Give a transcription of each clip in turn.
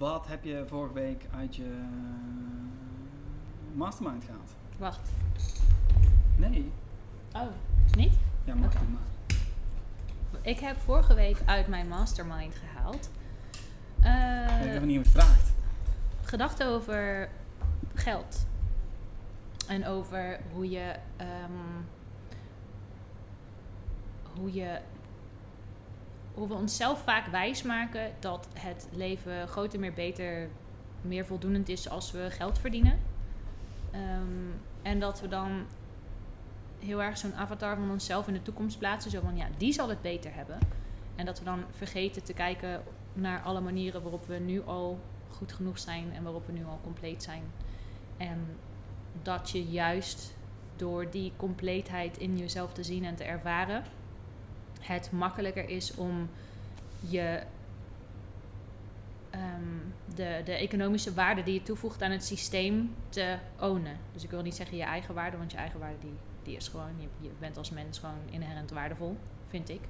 Wat heb je vorige week uit je mastermind gehaald? Wacht. Nee. Oh, niet? Ja, mag het maar. Ik heb vorige week uit mijn mastermind gehaald. ik eh heb er niet om gevraagd. gedachten over geld. En over hoe je, ehm, hoe je, hoe we onszelf vaak wijsmaken dat het leven groter, meer, beter, meer voldoenend is als we geld verdienen. Ehm, en dat we dan heel erg zo'n avatar van onszelf in de toekomst plaatsen. Zo van, ja, die zal het beter hebben. En dat we dan vergeten te kijken naar alle manieren waarop we nu al goed genoeg zijn en waarop we nu al compleet zijn. En dat je juist door die compleetheid in jezelf te zien en te ervaren, het makkelijker is om je ehm, de, de economische waarde die je toevoegt aan het systeem te ownen. Dus ik wil niet zeggen je eigen waarde, want je eigen waarde die, die is gewoon, je, bent als mens gewoon inherent waardevol, vind ik.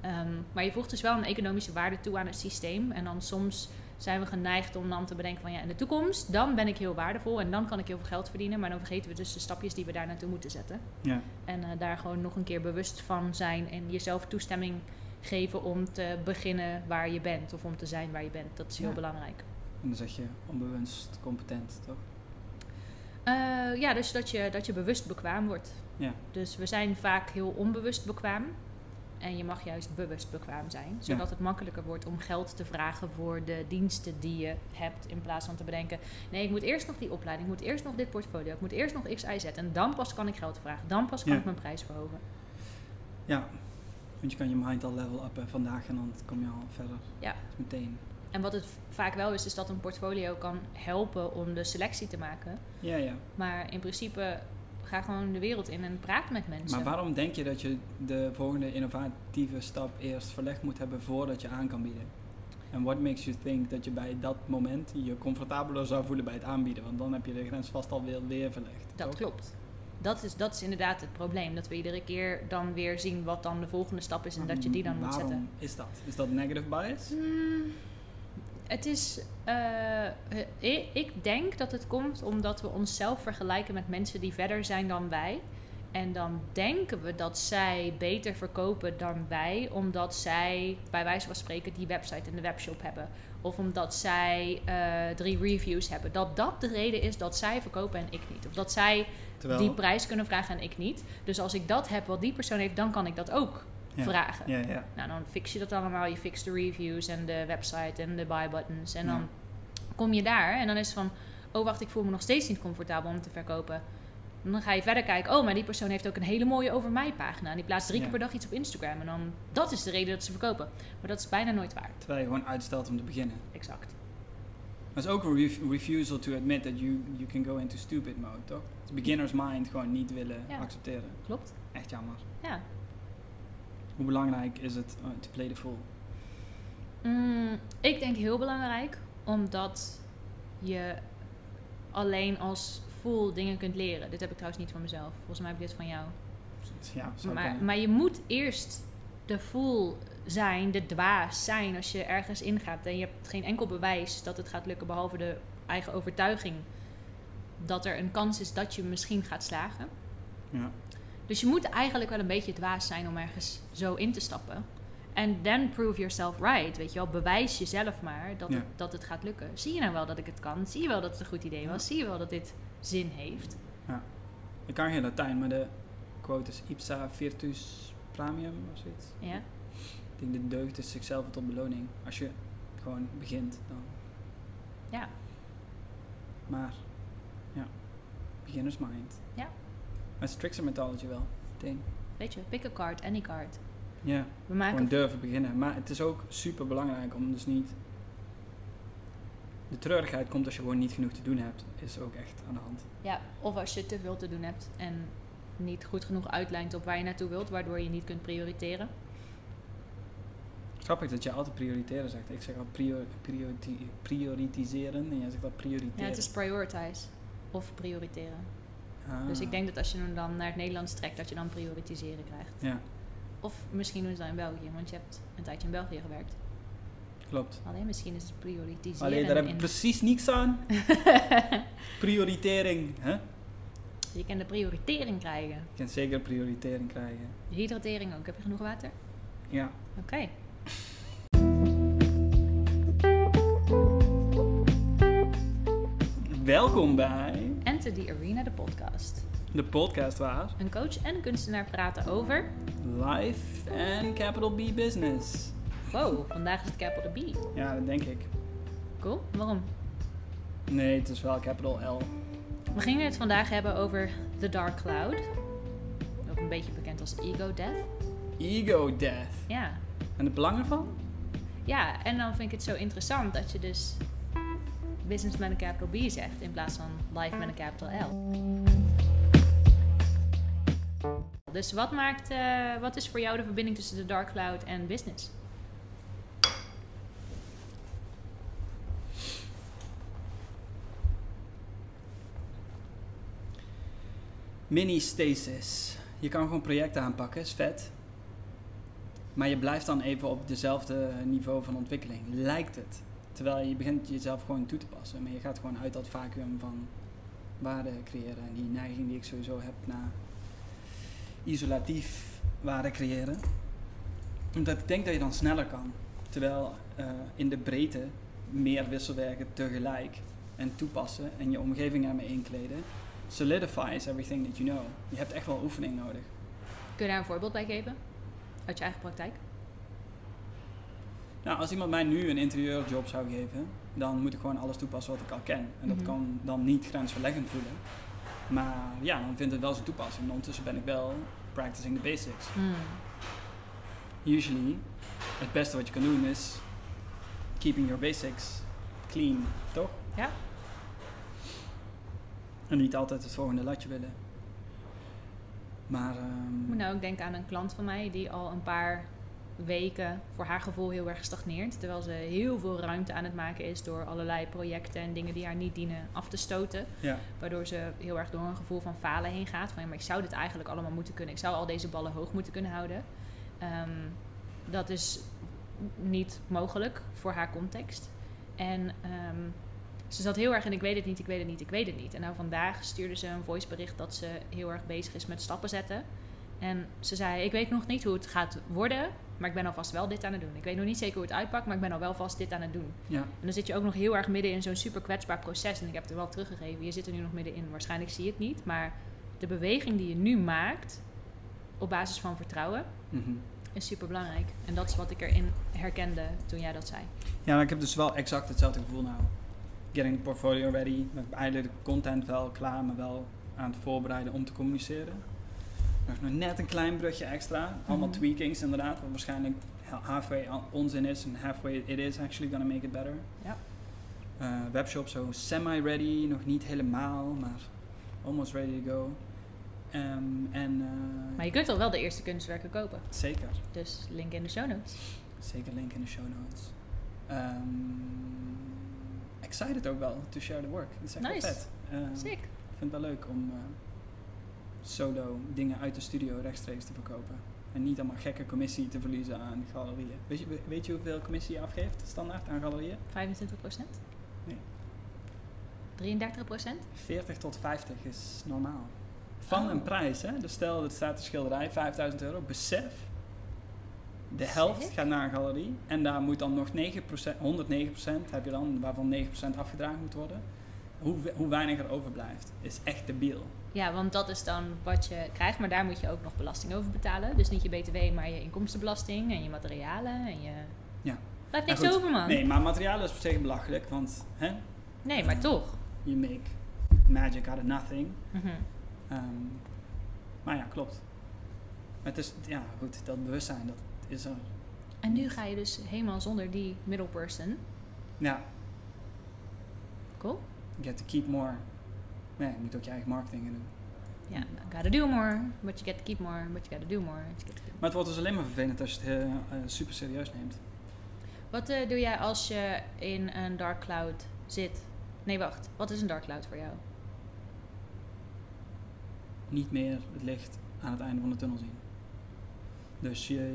Ehm, maar je voegt dus wel een economische waarde toe aan het systeem. En dan soms zijn we geneigd om dan te bedenken van ja, in de toekomst, dan ben ik heel waardevol en dan kan ik heel veel geld verdienen. Maar dan vergeten we dus de stapjes die we daar naartoe moeten zetten. Ja. En eh, daar gewoon nog een keer bewust van zijn en jezelf toestemming geven om te beginnen waar je bent of om te zijn waar je bent. Dat is heel Ja. belangrijk. En dan zeg je onbewust competent, toch? Eh, ja, dus dat je, dat je bewust bekwaam wordt. Ja. Dus we zijn vaak heel onbewust bekwaam. En je mag juist bewust bekwaam zijn. Zodat het makkelijker wordt om geld te vragen voor de diensten die je hebt. In plaats van te bedenken: nee, ik moet eerst nog die opleiding, ik moet eerst nog dit portfolio, ik moet eerst nog X, Y, Z. En dan pas kan ik geld vragen. Dan pas kan Ja. ik mijn prijs verhogen. Ja. Want je kan je mind al level uppen vandaag en dan kom je al verder. Ja. Meteen. En wat het vaak wel is, is dat een portfolio kan helpen om de selectie te maken. Ja, ja. Maar in principe ga gewoon de wereld in en praat met mensen. Maar waarom denk je dat je de volgende innovatieve stap eerst verlegd moet hebben voordat je aan kan bieden? En what makes you think dat je bij dat moment je comfortabeler zou voelen bij het aanbieden? Want dan heb je de grens vast alweer weer verlegd. Dat toch? klopt. Dat is, dat is inderdaad het probleem. Dat we iedere keer dan weer zien wat dan de volgende stap is en dat je die dan moet Waarom zetten. is dat? Is dat negative bias? Hmm, het is. eh, ik, denk dat het komt omdat we onszelf vergelijken met mensen die verder zijn dan wij. En dan denken we dat zij beter verkopen dan wij, omdat zij bij wijze van spreken die website en de webshop hebben. Of omdat zij eh, drie reviews hebben. Dat dat de reden is dat zij verkopen en ik niet. Of dat zij Terwijl, die prijs kunnen vragen en ik niet. Dus als ik dat heb wat die persoon heeft, dan kan ik dat ook. Vragen. ja, ja. Nou, dan fix je dat allemaal. Je fixt de reviews en de website en de buy buttons. En dan kom je daar en dan is het van... Oh, wacht, ik voel me nog steeds niet comfortabel om te verkopen. En dan ga je verder kijken. Oh, maar die persoon heeft ook een hele mooie over mij pagina. En die plaatst drie Ja. keer per dag iets op Instagram. En dan, dat is de reden dat ze verkopen. Maar dat is bijna nooit waar. Terwijl je gewoon uitstelt om te beginnen. Exact. Maar het is ook een ref- refusal to admit that you, you can go into stupid mode, toch? Het beginner's mind gewoon niet willen Ja. accepteren. Klopt. Echt jammer. Ja. Hoe belangrijk is het uh, to play the fool? Mm, ik denk heel belangrijk. Omdat je alleen als fool dingen kunt leren. Dit heb ik trouwens niet van mezelf. Volgens mij heb ik dit van jou. Ja, Maar, maar je moet eerst de fool zijn, de dwaas zijn als je ergens ingaat. En je hebt geen enkel bewijs dat het gaat lukken, behalve de eigen overtuiging dat er een kans is dat je misschien gaat slagen. Ja. Dus je moet eigenlijk wel een beetje dwaas zijn om ergens zo in te stappen. En then prove yourself right, weet je wel. Bewijs jezelf maar dat, Ja. het, dat het gaat lukken. Zie je nou wel dat ik het kan? Zie je wel dat het een goed idee was? Ja. Zie je wel dat dit zin heeft? Ik kan geen Latijn, maar de quote is ipsa virtus premium of zoiets. Ja? Ik denk de deugd is zichzelf tot beloning. Als je gewoon begint, dan. Ja. Maar, ja, beginner's mind. Ja. Maar Strixer mythology wel, meteen. Weet je, pick a card, any card. Ja, We maken gewoon durven beginnen. Maar het is ook super belangrijk om dus niet... De treurigheid komt als je gewoon niet genoeg te doen hebt, is ook echt aan de hand. Ja, of als je te veel te doen hebt en niet goed genoeg uitlijnt op waar je naartoe wilt, waardoor je niet kunt prioriteren. Grappig dat je altijd prioriteren zegt. Ik zeg al prior, prioriti- prioritiseren en jij zegt al prioriteren. Ja, het is prioritize of prioriteren. Ah. Dus ik denk dat als je hem dan naar het Nederlands trekt, dat je dan prioritiseren krijgt. Ja, Of misschien doen ze dat in België, want je hebt een tijdje in België gewerkt. Klopt. Alleen misschien is het prioritiseren. Alleen daar heb ik precies niks aan. Prioritering. Hè? Je kan de prioritering krijgen. Je kan zeker prioritering krijgen. De hydratering ook. Heb je genoeg water? Ja. Oké. Welkom bij The Arena, de podcast. de podcast waar Een coach en een kunstenaar praten over... Life and Capital B Business. Wow, vandaag is het capital B. Ja, dat denk ik. Cool. Waarom? Nee, het is wel Capital L. We gingen het vandaag hebben over The Dark Cloud. Ook een beetje bekend als Ego Death. Ego Death. Ja. En het belang ervan? Ja, en dan vind ik het zo interessant dat je dus business met een capital B zegt in plaats van life met een capital L. Dus wat, maakt, eh, wat is voor jou de verbinding tussen de dark cloud en business? Mini-stasis. Je kan gewoon projecten aanpakken, is vet. Maar je blijft dan even op dezelfde niveau van ontwikkeling, lijkt het. Terwijl je begint jezelf gewoon toe te passen. Maar je gaat gewoon uit dat vacuüm van waarde creëren. En die neiging die ik sowieso heb naar isolatief waarde creëren. Omdat ik denk dat je dan sneller kan. Terwijl eh, in de breedte meer wisselwerken tegelijk en toepassen en je omgeving ermee inkleden solidifies everything that you know. Je hebt echt wel oefening nodig. Kun je daar een voorbeeld bij geven? Uit je eigen praktijk? Nou, als iemand mij nu een interieurjob zou geven, dan moet ik gewoon alles toepassen wat ik al ken. En dat Mhm. kan dan niet grensverleggend voelen. Maar ja, dan vindt het wel zijn toepassing. En ondertussen ben ik wel practicing the basics. Hmm. Usually, het beste wat je kan doen is keeping your basics clean, toch? Ja. En niet altijd het volgende latje willen. Maar, Ik ehm, moet nou ook denken aan een klant van mij die al een paar weken voor haar gevoel heel erg stagneert. Terwijl ze heel veel ruimte aan het maken is door allerlei projecten en dingen die haar niet dienen af te stoten. ja, Waardoor ze heel erg door een gevoel van falen heen gaat. Van ja, maar ik zou dit eigenlijk allemaal moeten kunnen. Ik zou al deze ballen hoog moeten kunnen houden. Ehm, dat is niet mogelijk voor haar context. En ehm, ze zat heel erg in ik weet het niet, ik weet het niet, ik weet het niet. En nou vandaag stuurde ze een voicebericht dat ze heel erg bezig is met stappen zetten. En ze zei, ik weet nog niet hoe het gaat worden, maar ik ben alvast wel dit aan het doen. Ik weet nog niet zeker hoe het uitpakt, maar ik ben al wel vast dit aan het doen. ja, En dan zit je ook nog heel erg midden in zo'n super kwetsbaar proces. En ik heb het er wel teruggegeven. Je zit er nu nog middenin. Waarschijnlijk zie je het niet. Maar de beweging die je nu maakt, op basis van vertrouwen, mhm. is super belangrijk. En dat is wat ik erin herkende toen jij dat zei. Ja, maar ik heb dus wel exact hetzelfde gevoel nou. Getting the portfolio ready. Heb eigenlijk de content wel klaar, maar wel aan het voorbereiden om te communiceren. Nog net een klein brugje extra. Allemaal Mhm. tweakings inderdaad, wat waarschijnlijk ha- halfway on- onzin is en halfway it is actually gonna make it better. Ja. Eh, webshop zo semi-ready, nog niet helemaal, maar almost ready to go. Ehm, en eh, Maar je kunt al wel de eerste kunstwerken kopen. zeker. Dus link in de show notes. Zeker link in de show notes. Ehm, excited ook wel to share the work. Dat is echt Nice. vet. Ehm, Sick. Ik vind het wel leuk om eh, solo dingen uit de studio rechtstreeks te verkopen. En niet allemaal gekke commissie te verliezen aan galerieën. Weet je, weet je hoeveel commissie je afgeeft standaard aan galerieën? 25% Nee. 33% 40 tot 50 is normaal. Van Oh. een prijs, hè? Dus stel, dat staat de schilderij 5000 euro. Besef, de helft gaat naar een galerie. En daar moet dan nog 9%, 109% heb je dan, waarvan 9% afgedragen moet worden. Hoe, hoe weinig er overblijft, is echt debiel. Ja, want dat is dan wat je krijgt. Maar daar moet je ook nog belasting over betalen. Dus niet je btw, maar je inkomstenbelasting en je materialen en je... Ja. Blijft niks goed. over, man. Nee, maar materialen is op zich belachelijk, want hè, Nee, maar toch. you make magic out of nothing. Mhm. Ehm, maar ja, klopt. Maar het is, ja goed, dat bewustzijn, dat is er. En nu ga je dus helemaal zonder die middle person. Ja, Cool. You get to keep more. Nee, je moet ook je eigen marketing gaan doen. Ja, gotta do more, but you get to keep more, but you gotta do more. but you get to do more. Maar het wordt dus alleen maar vervelend als je het heel, eh, super serieus neemt. Wat eh, doe jij als je in een dark cloud zit? Nee, wacht. Wat is een dark cloud voor jou? Niet meer het licht aan het einde van de tunnel zien. Dus je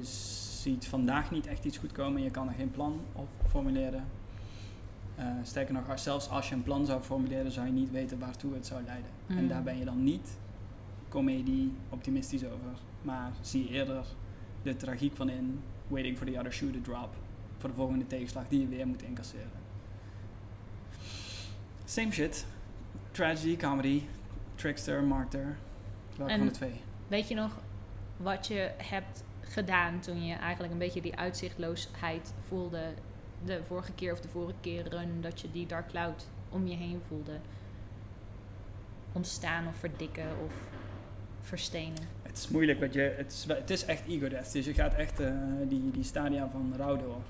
ziet vandaag niet echt iets goed komen. Je kan er geen plan op formuleren. Eh, sterker nog, zelfs als je een plan zou formuleren, zou je niet weten waartoe het zou leiden. En Mm. daar ben je dan niet comedie optimistisch over. Maar zie je eerder de tragiek van in, waiting for the other shoe to drop. Voor de volgende tegenslag die je weer moet incasseren. Same shit. Tragedy, comedy, trickster, martyr. Welke En- van de twee? Weet je nog wat je hebt gedaan toen je eigenlijk een beetje die uitzichtloosheid voelde? De vorige keer of de vorige keren dat je die dark cloud om je heen voelde ontstaan of verdikken of verstenen. Het is moeilijk, want je, het, is, het is echt ego death. Dus je gaat echt eh, die, die stadia van rouw door.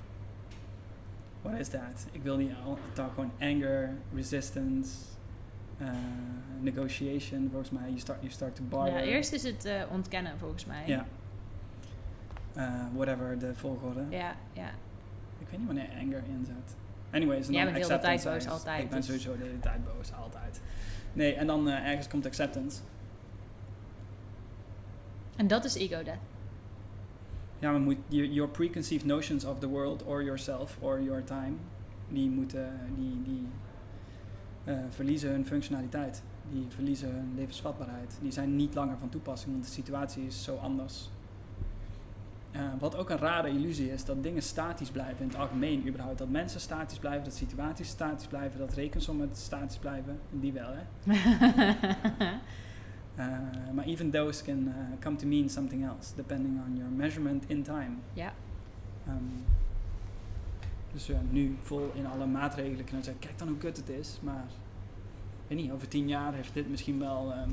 Wat is dat? Ik wil die al- dan gewoon anger, resistance, eh, negotiation, volgens mij. You start, you start to barter. Ja, eerst is het eh, ontkennen volgens mij. Ja. Whatever de volgorde. ja, ja. Ik weet niet wanneer anger inzet. Anyways, en Jij dan bent de tijd acceptance boos, altijd, Ik ben dus- sowieso de hele tijd boos, altijd. Nee, en dan eh, ergens komt acceptance. En dat is ego death. Ja, maar moet, your, your preconceived notions of the world or yourself or your time, die moeten, die, die eh, verliezen hun functionaliteit. Die verliezen hun levensvatbaarheid. Die zijn niet langer van toepassing, want de situatie is zo anders. Eh, wat ook een rare illusie is, dat dingen statisch blijven in het algemeen überhaupt. Dat mensen statisch blijven, dat situaties statisch blijven, dat rekensommen statisch blijven. Die wel, hè. Eh, maar even those can eh, come to mean something else, depending on your measurement in time. ja. Ehm, dus ja, nu vol in alle maatregelen kunnen zeggen, kijk dan hoe kut het is. Maar, ik weet niet, over tien jaar heeft dit misschien wel ehm,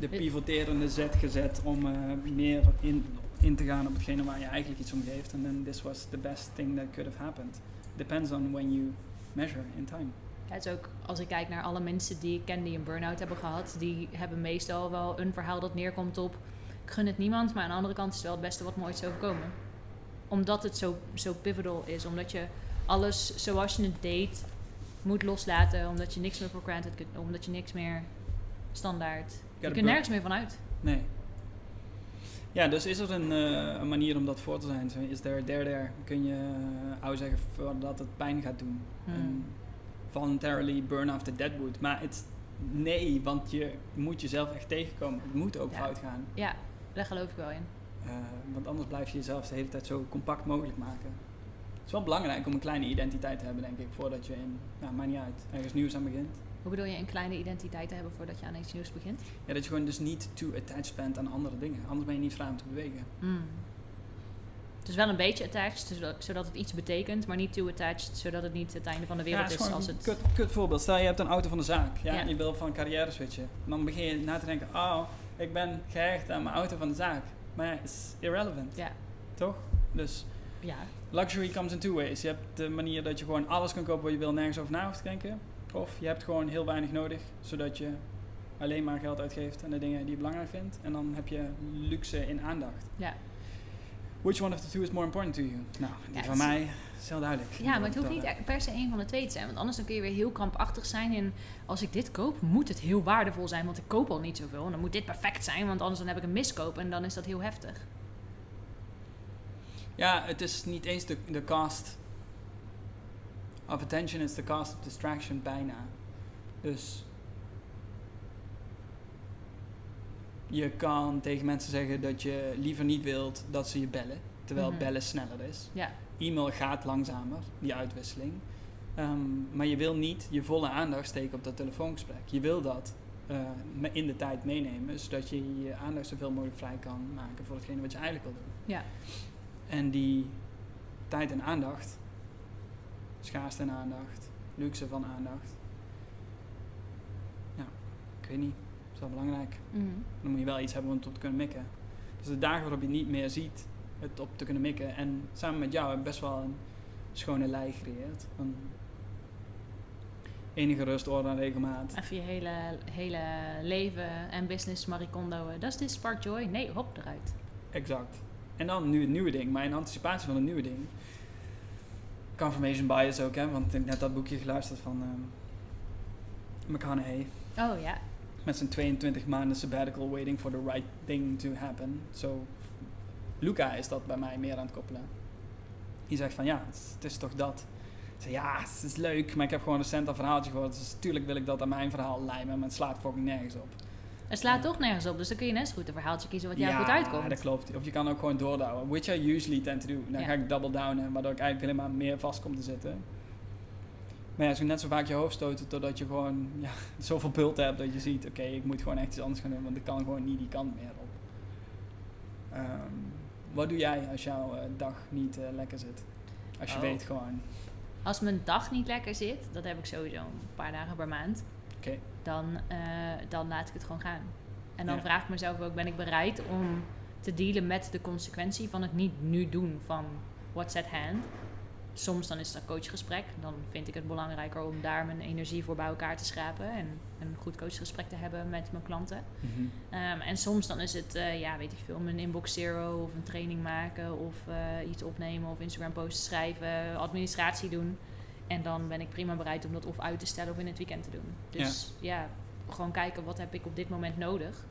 de pivoterende zet gezet om eh, meer in, in te gaan op hetgene waar je eigenlijk iets om geeft. En then this was the best thing that could have happened. Depends on when you measure in time. Ja, het is ook, als ik kijk naar alle mensen die ik ken die een burn-out hebben gehad, die hebben meestal wel een verhaal dat neerkomt op ik gun het niemand, maar aan de andere kant is het wel het beste wat me ooit is overkomen. Omdat het zo, zo pivotal is, omdat je alles zoals je het deed moet loslaten, omdat je niks meer voor granted kunt, omdat je niks meer standaard. Je kunt nergens meer van uit. Nee. Ja, dus is er een, eh, een manier om dat voor te zijn? Is there there there? Kun je uh, zeggen dat het pijn gaat doen? Hmm. Voluntarily burn off the deadwood. Maar het, nee, want je moet jezelf echt tegenkomen. Het moet ook Ja. fout gaan. Ja, daar geloof ik wel in. Eh, want anders blijf je jezelf de hele tijd zo compact mogelijk maken. Het is wel belangrijk om een kleine identiteit te hebben, denk ik, voordat je in, nou, maakt niet uit, ergens nieuws aan begint. Hoe bedoel je een kleine identiteit te hebben voordat je aan iets nieuws begint? Ja, dat je gewoon dus niet too attached bent aan andere dingen. Anders ben je niet vrij om te bewegen. Mm. Het is wel een beetje attached, zodat, het iets betekent, maar niet too attached, zodat het niet het einde van de wereld is, als een het... kut, kut voorbeeld. Stel je hebt een auto van de zaak. Ja, Ja. en je wil van carrière switchen. En dan begin je na te denken, oh, ik ben gehecht aan mijn auto van de zaak. Maar ja, het is irrelevant. Ja. Toch? Dus Ja, luxury comes in two ways. Je hebt de manier dat je gewoon alles kan kopen wat je wil, nergens over na hoeft te denken. Of je hebt gewoon heel weinig nodig, zodat je alleen maar geld uitgeeft aan de dingen die je belangrijk vindt. En dan heb je luxe in aandacht. ja. Which one of the two is more important to you? Nou, die Ja, van mij is heel duidelijk. ja maar het hoeft niet per se één van de twee te zijn, want anders dan kun je weer heel krampachtig zijn in als ik dit koop, moet het heel waardevol zijn, want ik koop al niet zoveel. En dan moet dit perfect zijn, want anders dan heb ik een miskoop en dan is dat heel heftig. Ja, het is niet eens de, de cost of attention, it's the cost of distraction bijna. Dus je kan tegen mensen zeggen dat je liever niet wilt dat ze je bellen, terwijl Mhm. bellen sneller is. Ja, E-mail gaat langzamer, die uitwisseling. Ehm, maar je wil niet je volle aandacht steken op dat telefoongesprek. Je wil dat eh, in de tijd meenemen, zodat je je aandacht zoveel mogelijk vrij kan maken voor hetgene wat je eigenlijk wil doen. ja. En die tijd en aandacht, schaarste en aandacht, luxe van aandacht. Ja, ik weet niet. Dat is wel belangrijk. Mhm. Dan moet je wel iets hebben om het op te kunnen mikken. Dus de dagen waarop je niet meer ziet het op te kunnen mikken. En samen met jou heb ik best wel een schone lei gecreëerd. Van enige rust, orde en regelmaat. Even je hele, hele leven en business maricondo. Does this spark joy? Nee, hop, eruit. Exact. En dan nu het nieuwe ding, maar in anticipatie van het nieuwe ding. Confirmation bias ook, hè? Want ik heb net dat boekje geluisterd van McConaughey. Oh ja, met zijn 22 maanden sabbatical waiting for the right thing to happen. Zo, Luca is dat bij mij meer aan het koppelen. Die zegt van ja, het is, het is toch dat. Ik zeg ja, het is leuk, maar ik heb gewoon recent een verhaaltje gehoord. Dus natuurlijk wil ik dat aan mijn verhaal lijmen, maar het slaat fucking nergens op. Het slaat toch nergens op, dus dan kun je net zo goed een verhaaltje kiezen wat jou ja, goed uitkomt. dat klopt. Of je kan ook gewoon doordouwen. Which I usually tend to do. Dan Ja. ga ik double downen, waardoor ik eigenlijk helemaal meer vast kom te zitten. Maar ja, zo net zo vaak je hoofd stoten totdat je gewoon ja, zoveel bult hebt dat je ziet, oké, ik moet gewoon echt iets anders gaan doen, want ik kan gewoon niet die kant meer op. Ehm, wat doe jij als jouw eh, dag niet eh, lekker zit? Als je Oh. weet gewoon, Als mijn dag niet lekker zit, dat heb ik sowieso een paar dagen per maand, dan, eh, dan laat ik het gewoon gaan. En dan Ja. vraag ik mezelf ook, ben ik bereid om te dealen met de consequentie van het niet nu doen van what's at hand. Soms dan is het een coachgesprek. Dan vind ik het belangrijker om daar mijn energie voor bij elkaar te schrapen. En een goed coachgesprek te hebben met mijn klanten. Mhm. Ehm, en soms dan is het, eh, ja, weet ik veel, mijn inbox zero of een training maken of eh, iets opnemen of Instagram posts schrijven, administratie doen. En dan ben ik prima bereid om dat of uit te stellen of in het weekend te doen. Dus ja, gewoon kijken wat heb ik op dit moment nodig.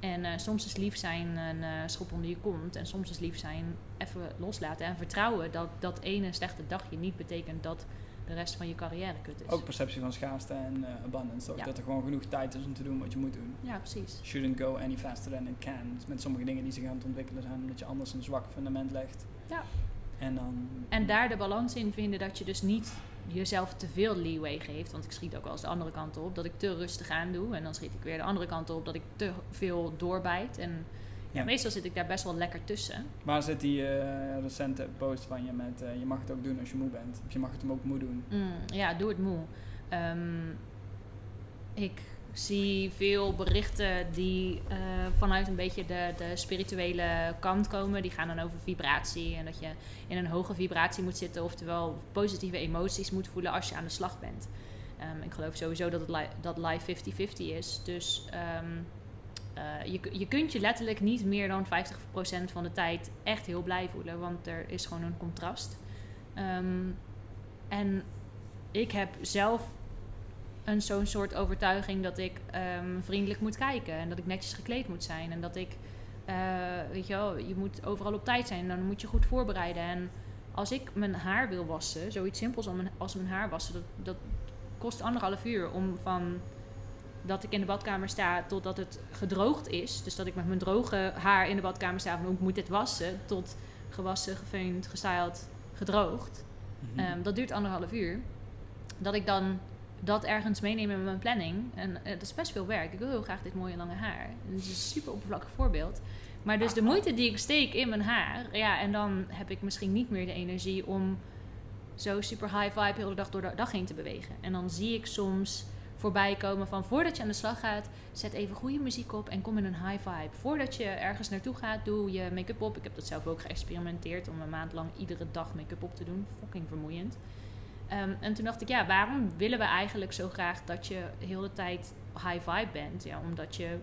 En eh, soms is lief zijn een eh, schop onder je kont. En soms is lief zijn even loslaten en vertrouwen dat dat ene slechte dagje niet betekent dat de rest van je carrière kut is. ook perceptie van schaarste en eh, abundance. Ook Ja. dat er gewoon genoeg tijd is om te doen wat je moet doen. Ja, precies. shouldn't go any faster than it can. Dus met sommige dingen die zich aan het ontwikkelen zijn, omdat je anders een zwak fundament legt. Ja. En dan. En daar de balans in vinden dat je dus niet jezelf te veel leeway geeft. Want ik schiet ook wel eens de andere kant op. Dat ik te rustig aan doe. En dan schiet ik weer de andere kant op dat ik te veel doorbijt. En ja, meestal zit ik daar best wel lekker tussen. Waar zit die eh, recente post van je met eh, je mag het ook doen als je moe bent? Of je mag het hem ook moe doen? Mm, ja, doe het moe. Ehm, ik zie veel berichten die eh, vanuit een beetje de, de spirituele kant komen. Die gaan dan over vibratie en dat je in een hoge vibratie moet zitten, oftewel positieve emoties moet voelen als je aan de slag bent. Ehm, ik geloof sowieso dat het dat live 50-50 is. Dus ehm, eh, je, je kunt je letterlijk niet meer dan 50% van de tijd echt heel blij voelen, want er is gewoon een contrast. Ehm, en ik heb zelf een zo'n soort overtuiging dat ik ehm, vriendelijk moet kijken en dat ik netjes gekleed moet zijn en dat ik, eh, weet je wel, je moet overal op tijd zijn en dan moet je goed voorbereiden. En als ik mijn haar wil wassen, zoiets simpels als mijn, als mijn haar wassen, dat, dat kost anderhalf uur om van dat ik in de badkamer sta totdat het gedroogd is. Dus dat ik met mijn droge haar in de badkamer sta van hoe ik moet dit wassen, tot gewassen, gefeund, gestyled, gedroogd. Mhm. Ehm, dat duurt anderhalf uur. Dat ik dan dat ergens meeneem in mijn planning. En eh, dat is best veel werk. Ik wil heel graag dit mooie lange haar. En Het is een super oppervlakkig voorbeeld. Maar dus de moeite die ik steek in mijn haar. Ja, en dan heb ik misschien niet meer de energie om zo super high vibe heel de dag door de dag heen te bewegen. En dan zie ik soms voorbij komen van voordat je aan de slag gaat, zet even goede muziek op en kom in een high vibe. Voordat je ergens naartoe gaat, doe je make-up op. Ik heb dat zelf ook geëxperimenteerd om een maand lang iedere dag make-up op te doen. Fucking vermoeiend. Ehm, en toen dacht ik, ja, waarom willen we eigenlijk zo graag dat je heel de tijd high vibe bent? Ja, omdat je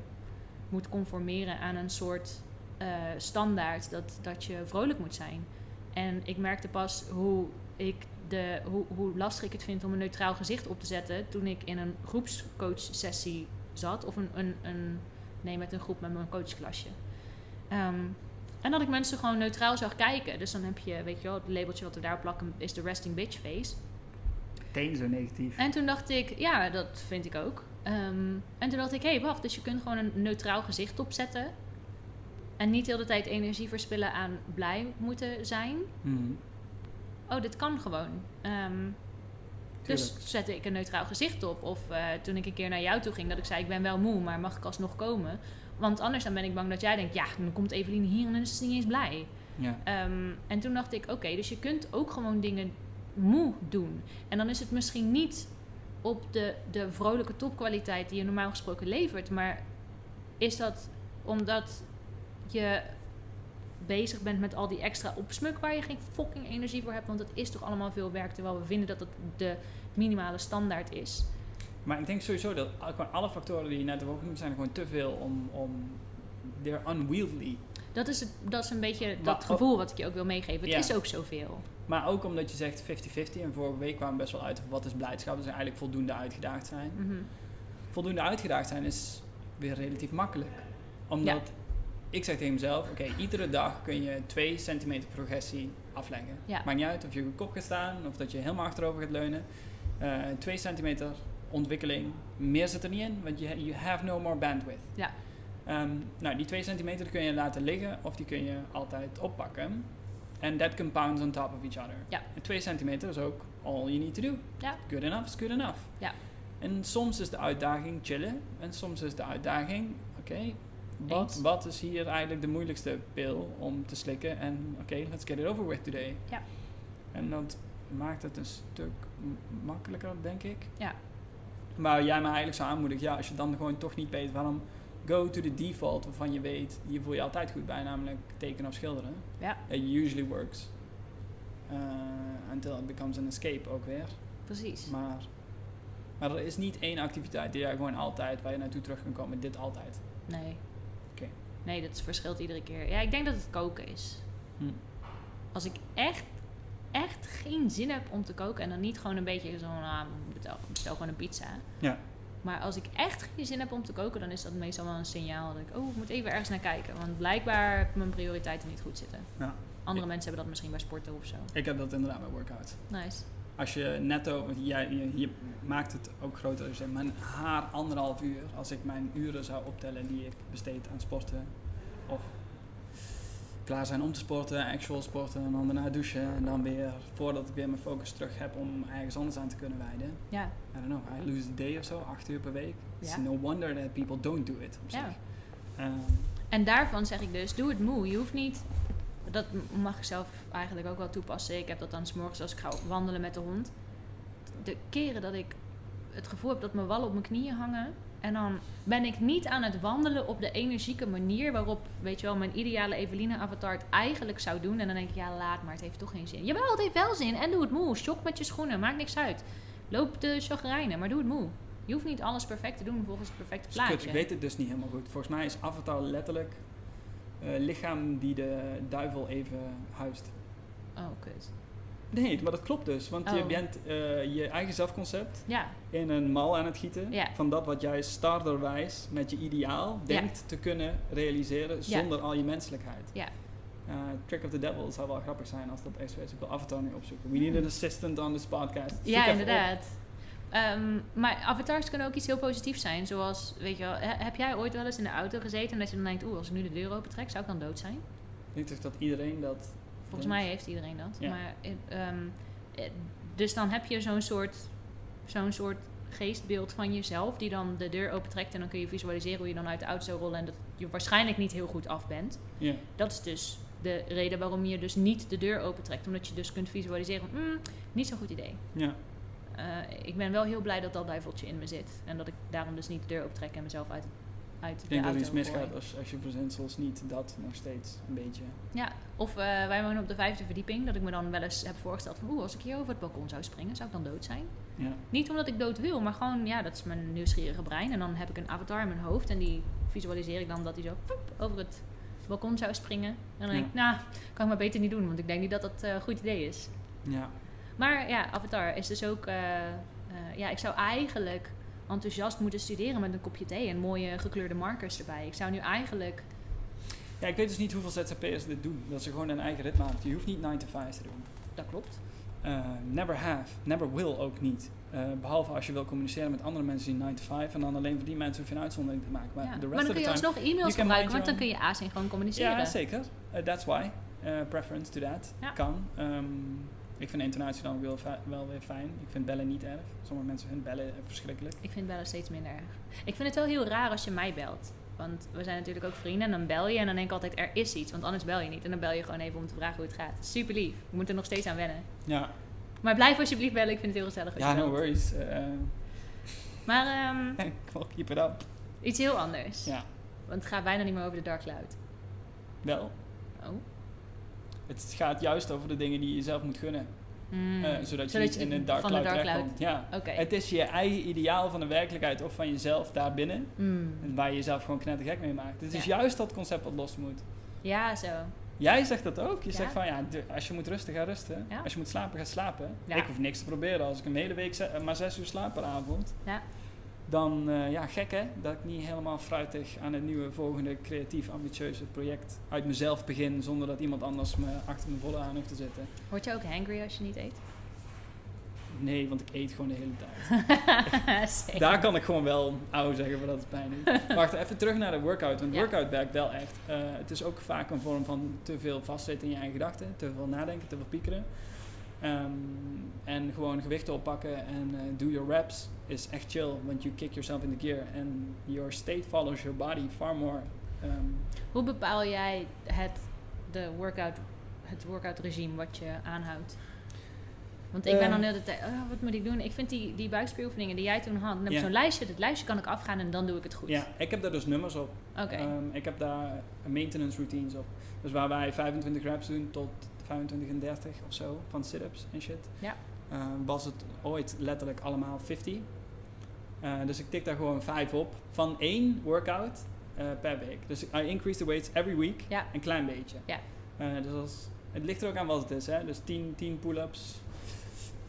moet conformeren aan een soort eh, standaard dat, dat je vrolijk moet zijn. En ik merkte pas hoe, ik de, hoe, hoe lastig ik het vind om een neutraal gezicht op te zetten toen ik in een groepscoach-sessie zat. Of een, een, een, nee, met een groep met mijn coachklasje. Ehm, en dat ik mensen gewoon neutraal zag kijken. Dus dan heb je, weet je wel, het labeltje wat we daar plakken is de resting bitch face. Meteen zo negatief. En toen dacht ik, ja, dat vind ik ook. Ehm, en toen dacht ik, hé, hey, wacht, dus je kunt gewoon een neutraal gezicht opzetten. En niet heel de tijd energie verspillen aan blij moeten zijn. Mhm. Oh, dit kan gewoon. Ehm, dus zette ik een neutraal gezicht op. Of eh, toen ik een keer naar jou toe ging, dat ik zei, ik ben wel moe, maar mag ik alsnog komen? Want anders dan ben ik bang dat jij denkt, ja, dan komt Evelien hier en dan is ze niet eens blij. Ja. Ehm, en toen dacht ik, oké, dus je kunt ook gewoon dingen moe doen. En dan is het misschien niet op de, de vrolijke topkwaliteit die je normaal gesproken levert. Maar is dat omdat je bezig bent met al die extra opsmuk waar je geen fucking energie voor hebt? Want het is toch allemaal veel werk, terwijl we vinden dat het de minimale standaard is. Maar ik denk sowieso dat gewoon alle factoren die je net opgenoemd zijn gewoon te veel om. om they're unwieldy. Dat is, het, dat is een beetje Maar dat gevoel wat ik je ook wil meegeven. Het is ook zoveel. Maar ook omdat je zegt 50-50 en vorige week kwamen we best wel uit op wat is blijdschap. Dus eigenlijk voldoende uitgedaagd zijn. Mhm. Voldoende uitgedaagd zijn is weer relatief makkelijk. Omdat ik zeg tegen mezelf, oké, iedere dag kun je 2 centimeter progressie afleggen. Ja. Maakt niet uit of je op je kop gaat staan of dat je helemaal achterover gaat leunen. Eh 2 centimeter ontwikkeling, meer zit er niet in, want je you have no more bandwidth. Ja. Ehm, nou, die 2 centimeter kun je laten liggen of die kun je altijd oppakken. And that compounds on top of each other. Ja. En 2 centimeter is ook all you need to do. Ja. Good enough is good enough. Ja. En soms is de uitdaging chillen. En soms is de uitdaging, oké, wat, is hier eigenlijk de moeilijkste pil om te slikken? En oké, let's get it over with today. Ja. En dat maakt het een stuk makkelijker, denk ik. Ja. Maar jij me eigenlijk zou aanmoedigen, ja, als je dan gewoon toch niet weet waarom, go to the default waarvan je weet, hier voel je altijd goed bij, namelijk tekenen of schilderen. Ja. It usually works. Uh, until it becomes an escape ook weer. Precies. Maar, maar er is niet één activiteit die jij gewoon altijd, waar je naartoe terug kan komen, dit altijd. Nee. Oké. Nee, dat verschilt iedere keer. Ja, ik denk dat het koken is. Hm. Als ik echt, echt geen zin heb om te koken en dan niet gewoon een beetje zo, nou, bestel, bestel gewoon een pizza. Ja. Maar als ik echt geen zin heb om te koken, dan is dat meestal wel een signaal dat ik, oh, ik moet even ergens naar kijken. Want blijkbaar heb ik mijn prioriteiten niet goed zitten. Ja. Andere mensen hebben dat misschien bij sporten of zo. Ik heb dat inderdaad bij workout. Nice. Als je netto, want jij, je, je maakt het ook groter. Dus mijn haar anderhalf uur, als ik mijn uren zou optellen die ik besteed aan sporten. Of klaar zijn om te sporten, actual sporten en dan daarna douchen. En dan weer, voordat ik weer mijn focus terug heb om ergens anders aan te kunnen wijden. Ja. I don't know, I lose a day of zo, acht uur per week. It's Ja. no wonder that people don't do it op zich. Ja. Ehm, En daarvan zeg ik dus, doe het moe. Je hoeft niet, dat mag ik zelf eigenlijk ook wel toepassen. Ik heb dat dan 's morgens als ik ga wandelen met de hond. De keren dat ik het gevoel heb dat mijn wallen op mijn knieën hangen. En dan ben ik niet aan het wandelen op de energieke manier waarop, weet je wel, mijn ideale Eveline-avatar het eigenlijk zou doen. En dan denk ik, ja, laat maar, het heeft toch geen zin. Jawel, het heeft wel zin. En doe het moe. Shock met je schoenen, maakt niks uit. Loop de chagrijnen, maar doe het moe. Je hoeft niet alles perfect te doen volgens het perfecte kut, plaatje. ik weet het dus niet helemaal goed. Volgens mij is Avatar letterlijk eh, lichaam die de duivel even huist. Oh, kut. Nee, maar dat klopt dus. Want je Oh. bent eh, je eigen zelfconcept Ja, in een mal aan het gieten. Ja. Van dat wat jij starterwijs met je ideaal Ja. denkt te kunnen realiseren zonder al je menselijkheid. Ja. Eh, Trick of the Devil zou wel grappig zijn als dat is. Ik wil Avatar nu opzoeken. We Hmm. need an assistant on this podcast. Zoek Ja, inderdaad. Ehm, maar avatars kunnen ook iets heel positiefs zijn. Zoals, weet je wel, he- heb jij ooit wel eens in de auto gezeten en dat je dan denkt, oeh, als ik nu de deur opentrek, zou ik dan dood zijn? Ik denk dat iedereen dat... Volgens mij heeft iedereen dat. Ja. Maar, eh, ehm, eh, dus dan heb je zo'n soort, zo'n soort geestbeeld van jezelf die dan de deur opentrekt en dan kun je visualiseren hoe je dan uit de auto zou rollen en dat je waarschijnlijk niet heel goed af bent. Ja. Dat is dus de reden waarom je dus niet de deur opentrekt. Omdat je dus kunt visualiseren, mm, niet zo'n goed idee. Ja. Eh, ik ben wel heel blij dat dat duiveltje in me zit. En dat ik daarom dus niet de deur optrek en mezelf uit, uit Ik de denk dat er auto iets misgaat als, als je verzinsels niet dat nog steeds een beetje... Ja, of eh, wij wonen op de vijfde verdieping. Dat ik me dan wel eens heb voorgesteld van... Oeh, als ik hier over het balkon zou springen, zou ik dan dood zijn? Ja. Niet omdat ik dood wil, maar gewoon... Ja, dat is mijn nieuwsgierige brein. En dan heb ik een avatar in mijn hoofd. En die visualiseer ik dan dat hij zo poep, over het balkon zou springen. En dan denk ik, nou, kan ik maar beter niet doen. Want ik denk niet dat dat eh, een goed idee is. Ja. Maar ja, Avatar is dus ook... eh, ja, ik zou eigenlijk enthousiast moeten studeren met een kopje thee en mooie gekleurde markers erbij. Ik zou nu eigenlijk... ja, ik weet dus niet hoeveel ZZP'ers dit doen. Dat ze gewoon een eigen ritme hebben. Je hoeft niet 9 to 5 te doen. Dat klopt. Uh, never have, never will ook niet. Uh, behalve als je wil communiceren met andere mensen die 9 to 5 en dan alleen voor die mensen hoef je een uitzondering te maken. Maar, Ja. de Maar rest dan of kun je alsnog e-mails gebruiken, want dan kun je asynchroon communiceren. Ja, zeker. Uh, that's why. Preference to that. Ja. Kan. Um, ik vind intonatie dan wel, wel weer fijn. Ik vind bellen niet erg. Sommige mensen vinden bellen eh, verschrikkelijk. Ik vind bellen steeds minder erg. Ik vind het wel heel raar als je mij belt. Want we zijn natuurlijk ook vrienden en dan bel je en dan denk ik altijd er is iets, want anders bel je niet. En dan bel je gewoon even om te vragen hoe het gaat. Super lief. Ik moet er nog steeds aan wennen. Ja, Maar blijf alsjeblieft bellen, ik vind het heel gezellig. ja no worries. Uh, Maar ehm, well, keep it up. iets heel anders. Ja, Want het gaat bijna niet meer over de Dark Cloud. wel. Oh. Het gaat juist over de dingen die je jezelf moet gunnen. Hmm. Uh, zodat, je Zodat niet je in een dark van de cloud Dark Cloud- terechtkomt. Ja. Oké. Het is je eigen ideaal van de werkelijkheid of van jezelf daarbinnen. Hmm. Waar je jezelf gewoon knettergek mee maakt. Het is juist dat concept wat los moet. Ja, zo. Jij zegt dat ook. Je Ja. zegt van ja, als je moet rusten, ga rusten. Ja. Als je moet slapen, ga slapen. Ik hoef niks te proberen. Als ik een hele week ze- maar zes uur slaap per avond. Ja. Dan uh, ja, gek hè, dat ik niet helemaal fruitig aan het nieuwe volgende creatief ambitieuze project uit mezelf begin zonder dat iemand anders me achter me volle aan hoeft te zetten. Word je ook hangry als je niet eet? Nee, want ik eet gewoon de hele tijd. Daar kan ik gewoon wel ouw zeggen, maar dat is pijn. Wacht, even terug naar de workout. Want workout werkt wel echt. Uh, het is ook vaak een vorm van te veel vastzitten in je eigen gedachten. Te veel nadenken, te veel piekeren. Um, en gewoon gewichten oppakken en uh, do your reps is echt chill. Want you kick yourself in the gear. And your state follows your body far more. Um, Hoe bepaal jij het, de workout, het workout regime wat je aanhoudt? Want ik ben dan de hele tijd, oh, wat moet ik doen? Ik vind die, die buikspieroefeningen die jij toen had, dan heb ik zo'n lijstje. Dat lijstje kan ik afgaan en dan doe ik het goed. Ja, ik heb daar dus nummers op. Oké. Um, ik heb daar maintenance routines op. Dus waar wij 25 reps doen tot 25 en 30 of zo van sit-ups en shit. Ja. Uh, was het ooit letterlijk allemaal 50. Uh, dus ik tik daar gewoon 5 op van één workout uh, per week. Dus I increase the weights every week. Ja. Een klein beetje. Ja. dus als, het ligt er ook aan wat het is. Hè? Dus 10, 10 pull-ups,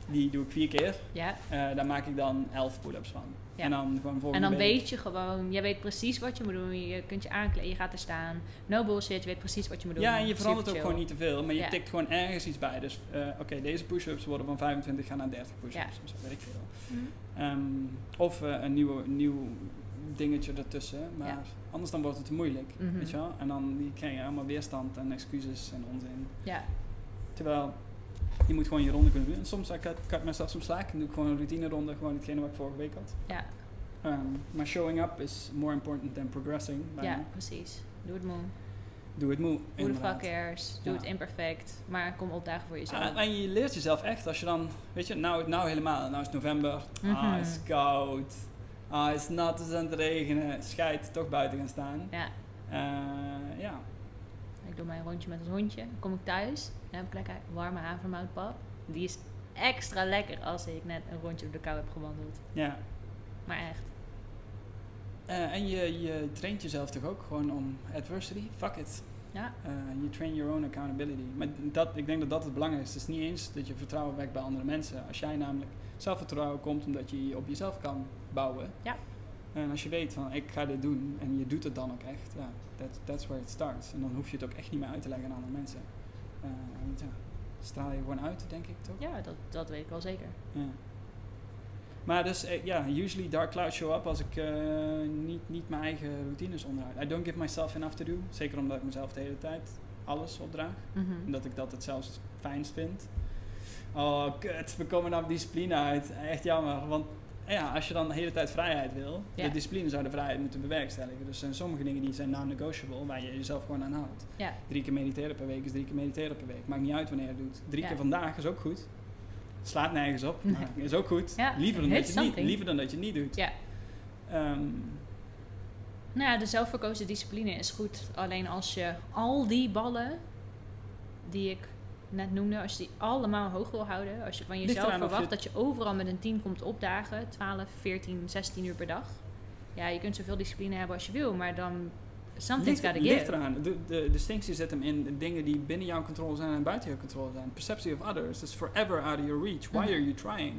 die doe ik vier keer. Ja. Uh, daar maak ik dan 11 pull-ups van. Ja. En dan gewoon En dan week. weet je gewoon, je weet precies wat je moet doen. Je kunt je aankleden, je gaat er staan. No bullshit, je weet precies wat je moet doen. Ja, en je verandert ook gewoon niet te veel, maar je Ja. tikt gewoon ergens iets bij. Dus uh, oké, deze push-ups worden van 25 gaan naar 30 push-ups. Of zo, weet ik veel. Mhm. Um, of uh, een nieuwe, nieuw dingetje ertussen. Maar Ja. anders dan wordt het te moeilijk. Mhm. Weet je wel? En dan krijg je allemaal weerstand en excuses en onzin. Ja, Terwijl je moet gewoon je ronde kunnen doen. En soms ik ik cut mezelf soms slaak en doe ik gewoon een routine ronde, gewoon hetgene wat ik vorige week had. ja, Um, maar showing up is more important than progressing. ja, precies. Doe het moe. Doe het moe. Who the fuck cares? Doe Ja. het imperfect. Maar kom opdagen voor jezelf. Ah, en je leert jezelf echt als je dan, weet je, nou, nou helemaal, nou is het november, ah, Mhm. het is koud, ah, het is nat, het is aan het regenen, scheid, toch buiten gaan staan. ja, Eh, ja, ik doe mijn rondje met het hondje. Dan kom ik thuis. Dan heb ik lekker warme havermoutpap. Die is extra lekker als ik net een rondje op de kou heb gewandeld. ja. Maar echt. Eh, en je, je traint jezelf toch ook gewoon om adversity, fuck it. Ja, Eh, je train your own accountability. Maar dat, ik denk dat dat het belangrijkste is. Het is niet eens dat je vertrouwen wekt bij andere mensen. Als jij namelijk zelfvertrouwen komt omdat je je op jezelf kan bouwen. Ja. En als je weet van ik ga dit doen en je doet het dan ook echt. Ja, that, that's where it starts. En dan hoef je het ook echt niet meer uit te leggen aan andere mensen. Eh, want ja, straal je gewoon uit, denk ik toch? ja dat, dat weet ik wel zeker. Ja. Maar dus, eh, ja, usually dark clouds show up als ik eh, niet, niet mijn eigen routines onderhoud. I don't give myself enough to do. Zeker omdat ik mezelf de hele tijd alles opdraag. Mhm. Omdat ik dat het zelfs fijnst vind. Oh, kut, we komen nou op discipline uit. Echt jammer, want ja, als je dan de hele tijd vrijheid wil, Ja. de discipline zou de vrijheid moeten bewerkstelligen. Dus er zijn sommige dingen die zijn non-negotiable, waar je jezelf gewoon aan houdt. Ja, Drie keer mediteren per week is drie keer mediteren per week. Maakt niet uit wanneer je het doet. Drie Ja. keer vandaag is ook goed. Slaat nergens op, Nee. maar is ook goed. Liever, dan dat je het niet, liever dan dat je het niet doet. ja. Ehm, Nou ja, de zelfverkozen discipline is goed. Alleen als je al die ballen die ik net noemde, als je die allemaal hoog wil houden, als je van Ligt jezelf verwacht je- dat je overal met een 10 komt opdagen, 12, 14, 16 uur per dag. Ja, je kunt zoveel discipline hebben als je wil, maar dan something's ligt, gotta ligt give. eraan. De, de distinctie zit hem in dingen die binnen jouw controle zijn en buiten jouw controle zijn. Perceptie of others is forever out of your reach. Why Mhm. are you trying?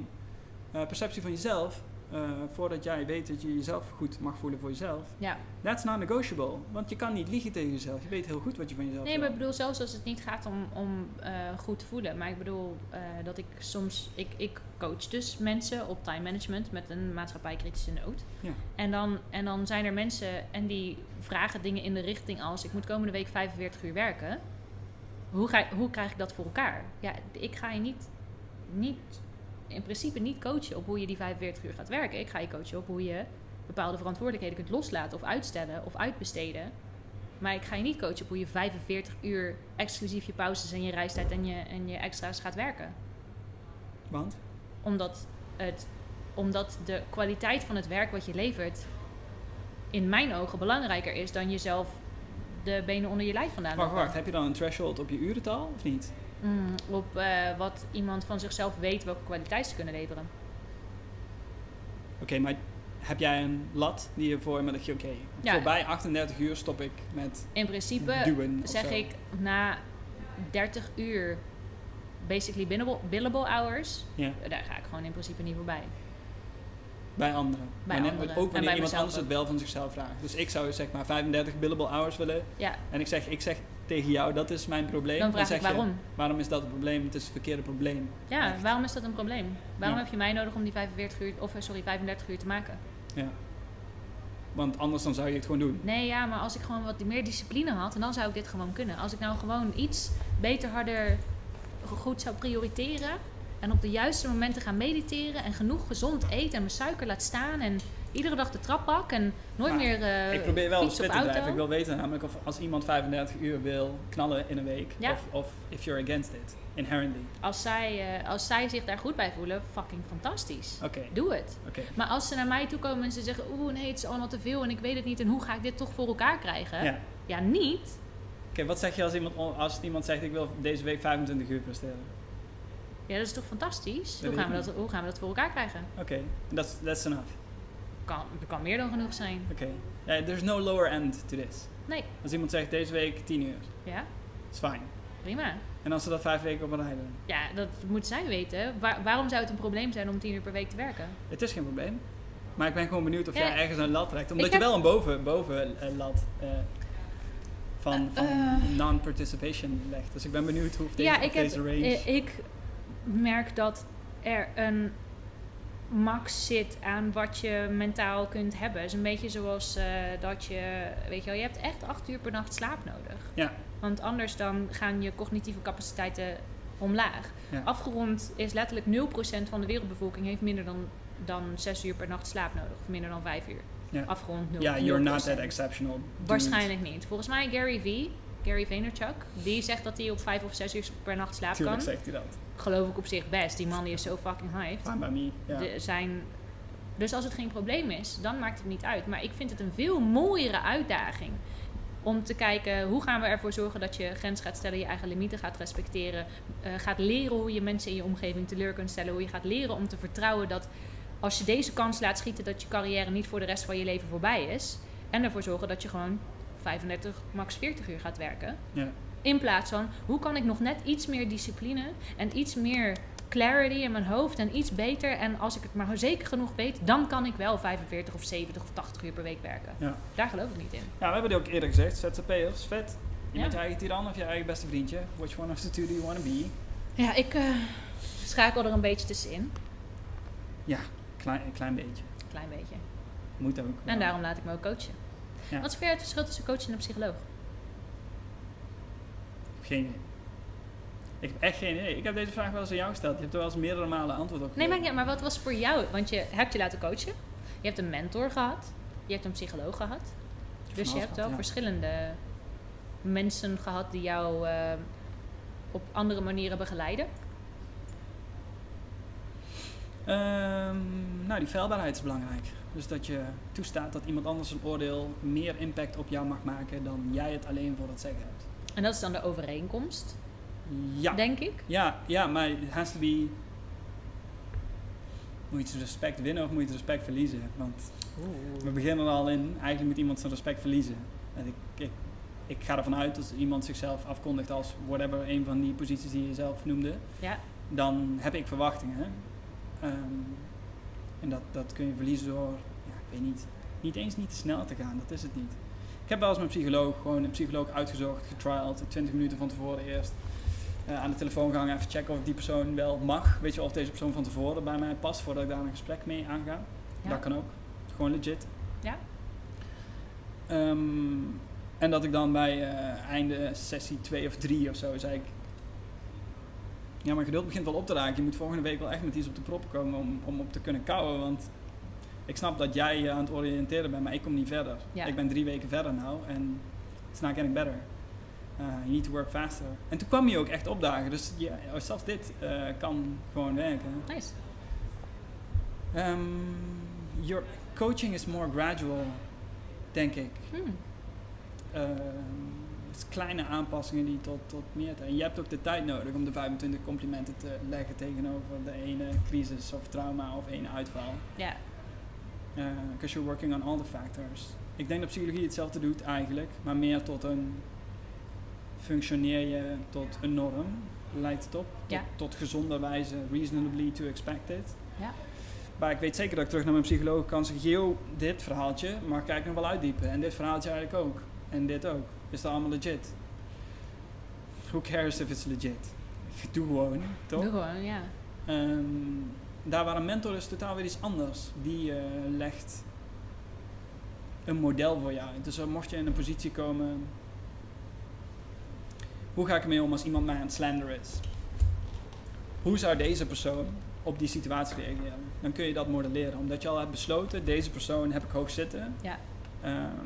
Eh, perceptie van jezelf, eh, voordat jij weet dat je jezelf goed mag voelen voor jezelf, Ja, that's not negotiable. Want je kan niet liegen tegen jezelf. Je weet heel goed wat je van jezelf nee, wil. maar ik bedoel zelfs als het niet gaat om, om eh, goed te voelen. Maar ik bedoel eh, dat ik soms, ik, ik coach dus mensen op time management met een maatschappijkritische noot. Ja. En dan, en dan zijn er mensen en die vragen dingen in de richting als ik moet komende week 45 uur werken. Hoe, ga, hoe krijg ik dat voor elkaar? Ja, ik ga je niet, niet, in principe niet coachen op hoe je die 45 uur gaat werken. Ik ga je coachen op hoe je bepaalde verantwoordelijkheden kunt loslaten of uitstellen of uitbesteden. Maar ik ga je niet coachen op hoe je 45 uur exclusief je pauzes en je reistijd en je, en je extra's gaat werken. Want? Omdat, het, omdat de kwaliteit van het werk wat je levert in mijn ogen belangrijker is dan jezelf de benen onder je lijf vandaan Wacht, wacht. Heb je dan een threshold op je urental of niet? Mm, op eh, wat iemand van zichzelf weet welke kwaliteit ze kunnen leveren. Oké, maar heb jij een lat die je voor me dat je, oké, Ja. voorbij 38 uur stop ik met In principe duwen zeg ik na 30 uur basically billable, billable hours, Ja. daar ga ik gewoon in principe niet voorbij. Bij anderen. Bij anderen. Ook wanneer iemand anders het wel van zichzelf vraagt. Dus ik zou zeg maar 35 billable hours willen. Ja, En ik zeg, ik zeg tegen jou, dat is mijn probleem. dan vraag zeg ik waarom. Je, waarom is dat een probleem? Het is het verkeerde probleem. Ja, Echt. waarom is dat een probleem? Waarom Ja. heb je mij nodig om die 45 uur, of eh, sorry, 35 uur te maken? Ja. Want anders dan zou je het gewoon doen. Nee, ja, maar als ik gewoon wat meer discipline had, dan zou ik dit gewoon kunnen. Als ik nou gewoon iets beter, harder, goed zou prioriteren en op de juiste momenten ga mediteren en genoeg gezond eten en mijn suiker laat staan en iedere dag de trap pak en nooit Maar meer eh ik probeer wel een split te drijven. Ik wil weten namelijk of als iemand 35 uur wil knallen in een week. Ja. Of, of if you're against it. Inherently. Als zij, eh, als zij zich daar goed bij voelen, fucking fantastisch. Oké, Doe het. oké. Maar als ze naar mij toe komen en ze zeggen, oeh nee, het is allemaal te veel en ik weet het niet en hoe ga ik dit toch voor elkaar krijgen? Ja. Ja, niet. Oké, wat zeg je als iemand, als iemand zegt ik wil deze week 25 uur presteren? Ja, dat is toch fantastisch? Dat Hoe gaan, we dat, hoe gaan we dat voor elkaar krijgen? Oké, that's, that's enough. Kan, er kan meer dan genoeg zijn. Oké. Ja, there's no lower end to this. Nee, Als iemand zegt deze week 10 uur, ja, is fijn. prima. En als ze dat vijf weken op een rij doen? Ja, dat moet zij weten. Waar- waarom zou het een probleem zijn om tien uur per week te werken? Het is geen probleem. Maar ik ben gewoon benieuwd of Ja. jij ergens een lat trekt. Omdat Ik je heb- wel een boven, boven eh, lat eh, van, van Eh. non-participation legt. Dus ik ben benieuwd hoe of deze, ja, of ik, heb, deze range... ik merk dat er een max zit aan wat je mentaal kunt hebben. Het is een beetje zoals eh, dat je, weet je wel, je hebt echt acht uur per nacht slaap nodig. Ja. Want anders dan gaan je cognitieve capaciteiten omlaag. Ja. Afgerond is letterlijk 0% van de wereldbevolking heeft minder dan, dan 6 uur per nacht slaap nodig. Of minder dan 5 uur. Ja. Afgerond 0. Ja, you're not that exceptional. Waarschijnlijk niet. Volgens mij Gary V, Gary Vaynerchuk, die zegt dat hij op 5 of 6 uur per nacht slaap Tuurlijk kan. zegt hij dat. Geloof ik op zich best. Die man die is zo fucking hyped. By me. Ja. De- zijn, dus als het geen probleem is, dan maakt het niet uit. Maar ik vind het een veel mooiere uitdaging. Om te kijken hoe gaan we ervoor zorgen dat je grens gaat stellen, je eigen limieten gaat respecteren. eh, gaat leren hoe je mensen in je omgeving teleur kunt stellen. Hoe je gaat leren om te vertrouwen dat als je deze kans laat schieten, dat je carrière niet voor de rest van je leven voorbij is. En ervoor zorgen dat je gewoon 35, max 40 uur gaat werken. Ja. In plaats van hoe kan ik nog net iets meer discipline en iets meer clarity in mijn hoofd en iets beter. En als ik het maar zeker genoeg weet, dan kan ik wel 45 of 70 of 80 uur per week werken. Ja. Daar geloof ik niet in. ja, we hebben dit ook eerder gezegd. ZZP'ers, vet. Je Ja. bent je eigen tiran of je eigen beste vriendje. Which one of the two do you want to be? Ja, ik eh, schakel er een beetje tussenin. Ja, klein, een klein beetje. Klein beetje. Moet ook. En daarom laat ik me ook coachen. Ja. Wat is het verschil tussen coach en een psycholoog? Geen idee. Ik heb echt geen idee. Ik heb deze vraag wel eens aan jou gesteld. Je hebt er wel eens meerdere malen antwoord op Nee, maar, maar wat was voor jou? Want je hebt je laten coachen. Je hebt een mentor gehad. Je hebt een psycholoog gehad. Dus je hebt wel ja. verschillende mensen gehad die jou eh, op andere manieren begeleiden. Ehm, nou, die feilbaarheid is belangrijk. Dus dat je toestaat dat iemand anders een oordeel meer impact op jou mag maken dan jij het alleen voor het zeggen. En dat is dan de overeenkomst, Ja, denk ik. ja, ja maar it has to be... Moet je het respect winnen of moet je het respect verliezen? Want we beginnen er al in, eigenlijk moet iemand zijn respect verliezen. En ik, ik, ik ga ervan uit dat iemand zichzelf afkondigt als whatever, een van die posities die je zelf noemde. Ja, dan heb ik verwachtingen. Ehm, en dat, dat kun je verliezen door, ja, ik weet niet, niet eens niet te snel te gaan. Dat is het niet. Ik heb wel eens mijn psycholoog, gewoon een psycholoog uitgezocht, getriald, 20 minuten van tevoren eerst. eh, aan de telefoon gehangen, even checken of die persoon wel mag. Weet je of deze persoon van tevoren bij mij past voordat ik daar een gesprek mee aanga. Ja. Dat kan ook. Gewoon legit. Ja. Ehm, en dat ik dan bij eh, einde sessie 2 of 3 of zo zei ik. Ja, mijn geduld begint wel op te raken. Je moet volgende week wel echt met iets op de proppen komen om, om op te kunnen kouwen. Want ik snap dat jij je aan het oriënteren bent, maar ik kom niet verder. Ja. Ik ben drie weken verder nou en it's not getting better. Uh, you need to work faster. En toen kwam je ook echt opdagen. Dus ja, zelfs dit eh, kan gewoon werken. nice. Um, your coaching is more gradual, denk ik. Hmm. Ehm, het is kleine aanpassingen die tot, tot meer tijd. En je hebt ook de tijd nodig om de 25 complimenten te leggen tegenover de ene crisis of trauma of ene uitval. Ja, Because you're working on all the factors. Ik denk dat psychologie hetzelfde doet eigenlijk, maar meer tot een functioneer je tot een norm, lijkt het op. Tot, Ja. tot gezonde wijze, reasonably to expect it. Ja. Maar ik weet zeker dat ik terug naar mijn psycholoog kan zeggen, yo, dit verhaaltje mag ik nog wel uitdiepen. En dit verhaaltje eigenlijk ook. En dit ook. Is dat allemaal legit? Who cares if it's legit? Doe gewoon, toch? Doe gewoon, ja. Ehm, daar waar een mentor is totaal weer iets anders. Die eh, legt een model voor jou. Dus uh, mocht je in een positie komen, hoe ga ik ermee om als iemand mij aan het slanderen is? Hoe zou deze persoon op die situatie reageren? Dan kun je dat modelleren, omdat je al hebt besloten, deze persoon heb ik hoog zitten. Ja. Ehm,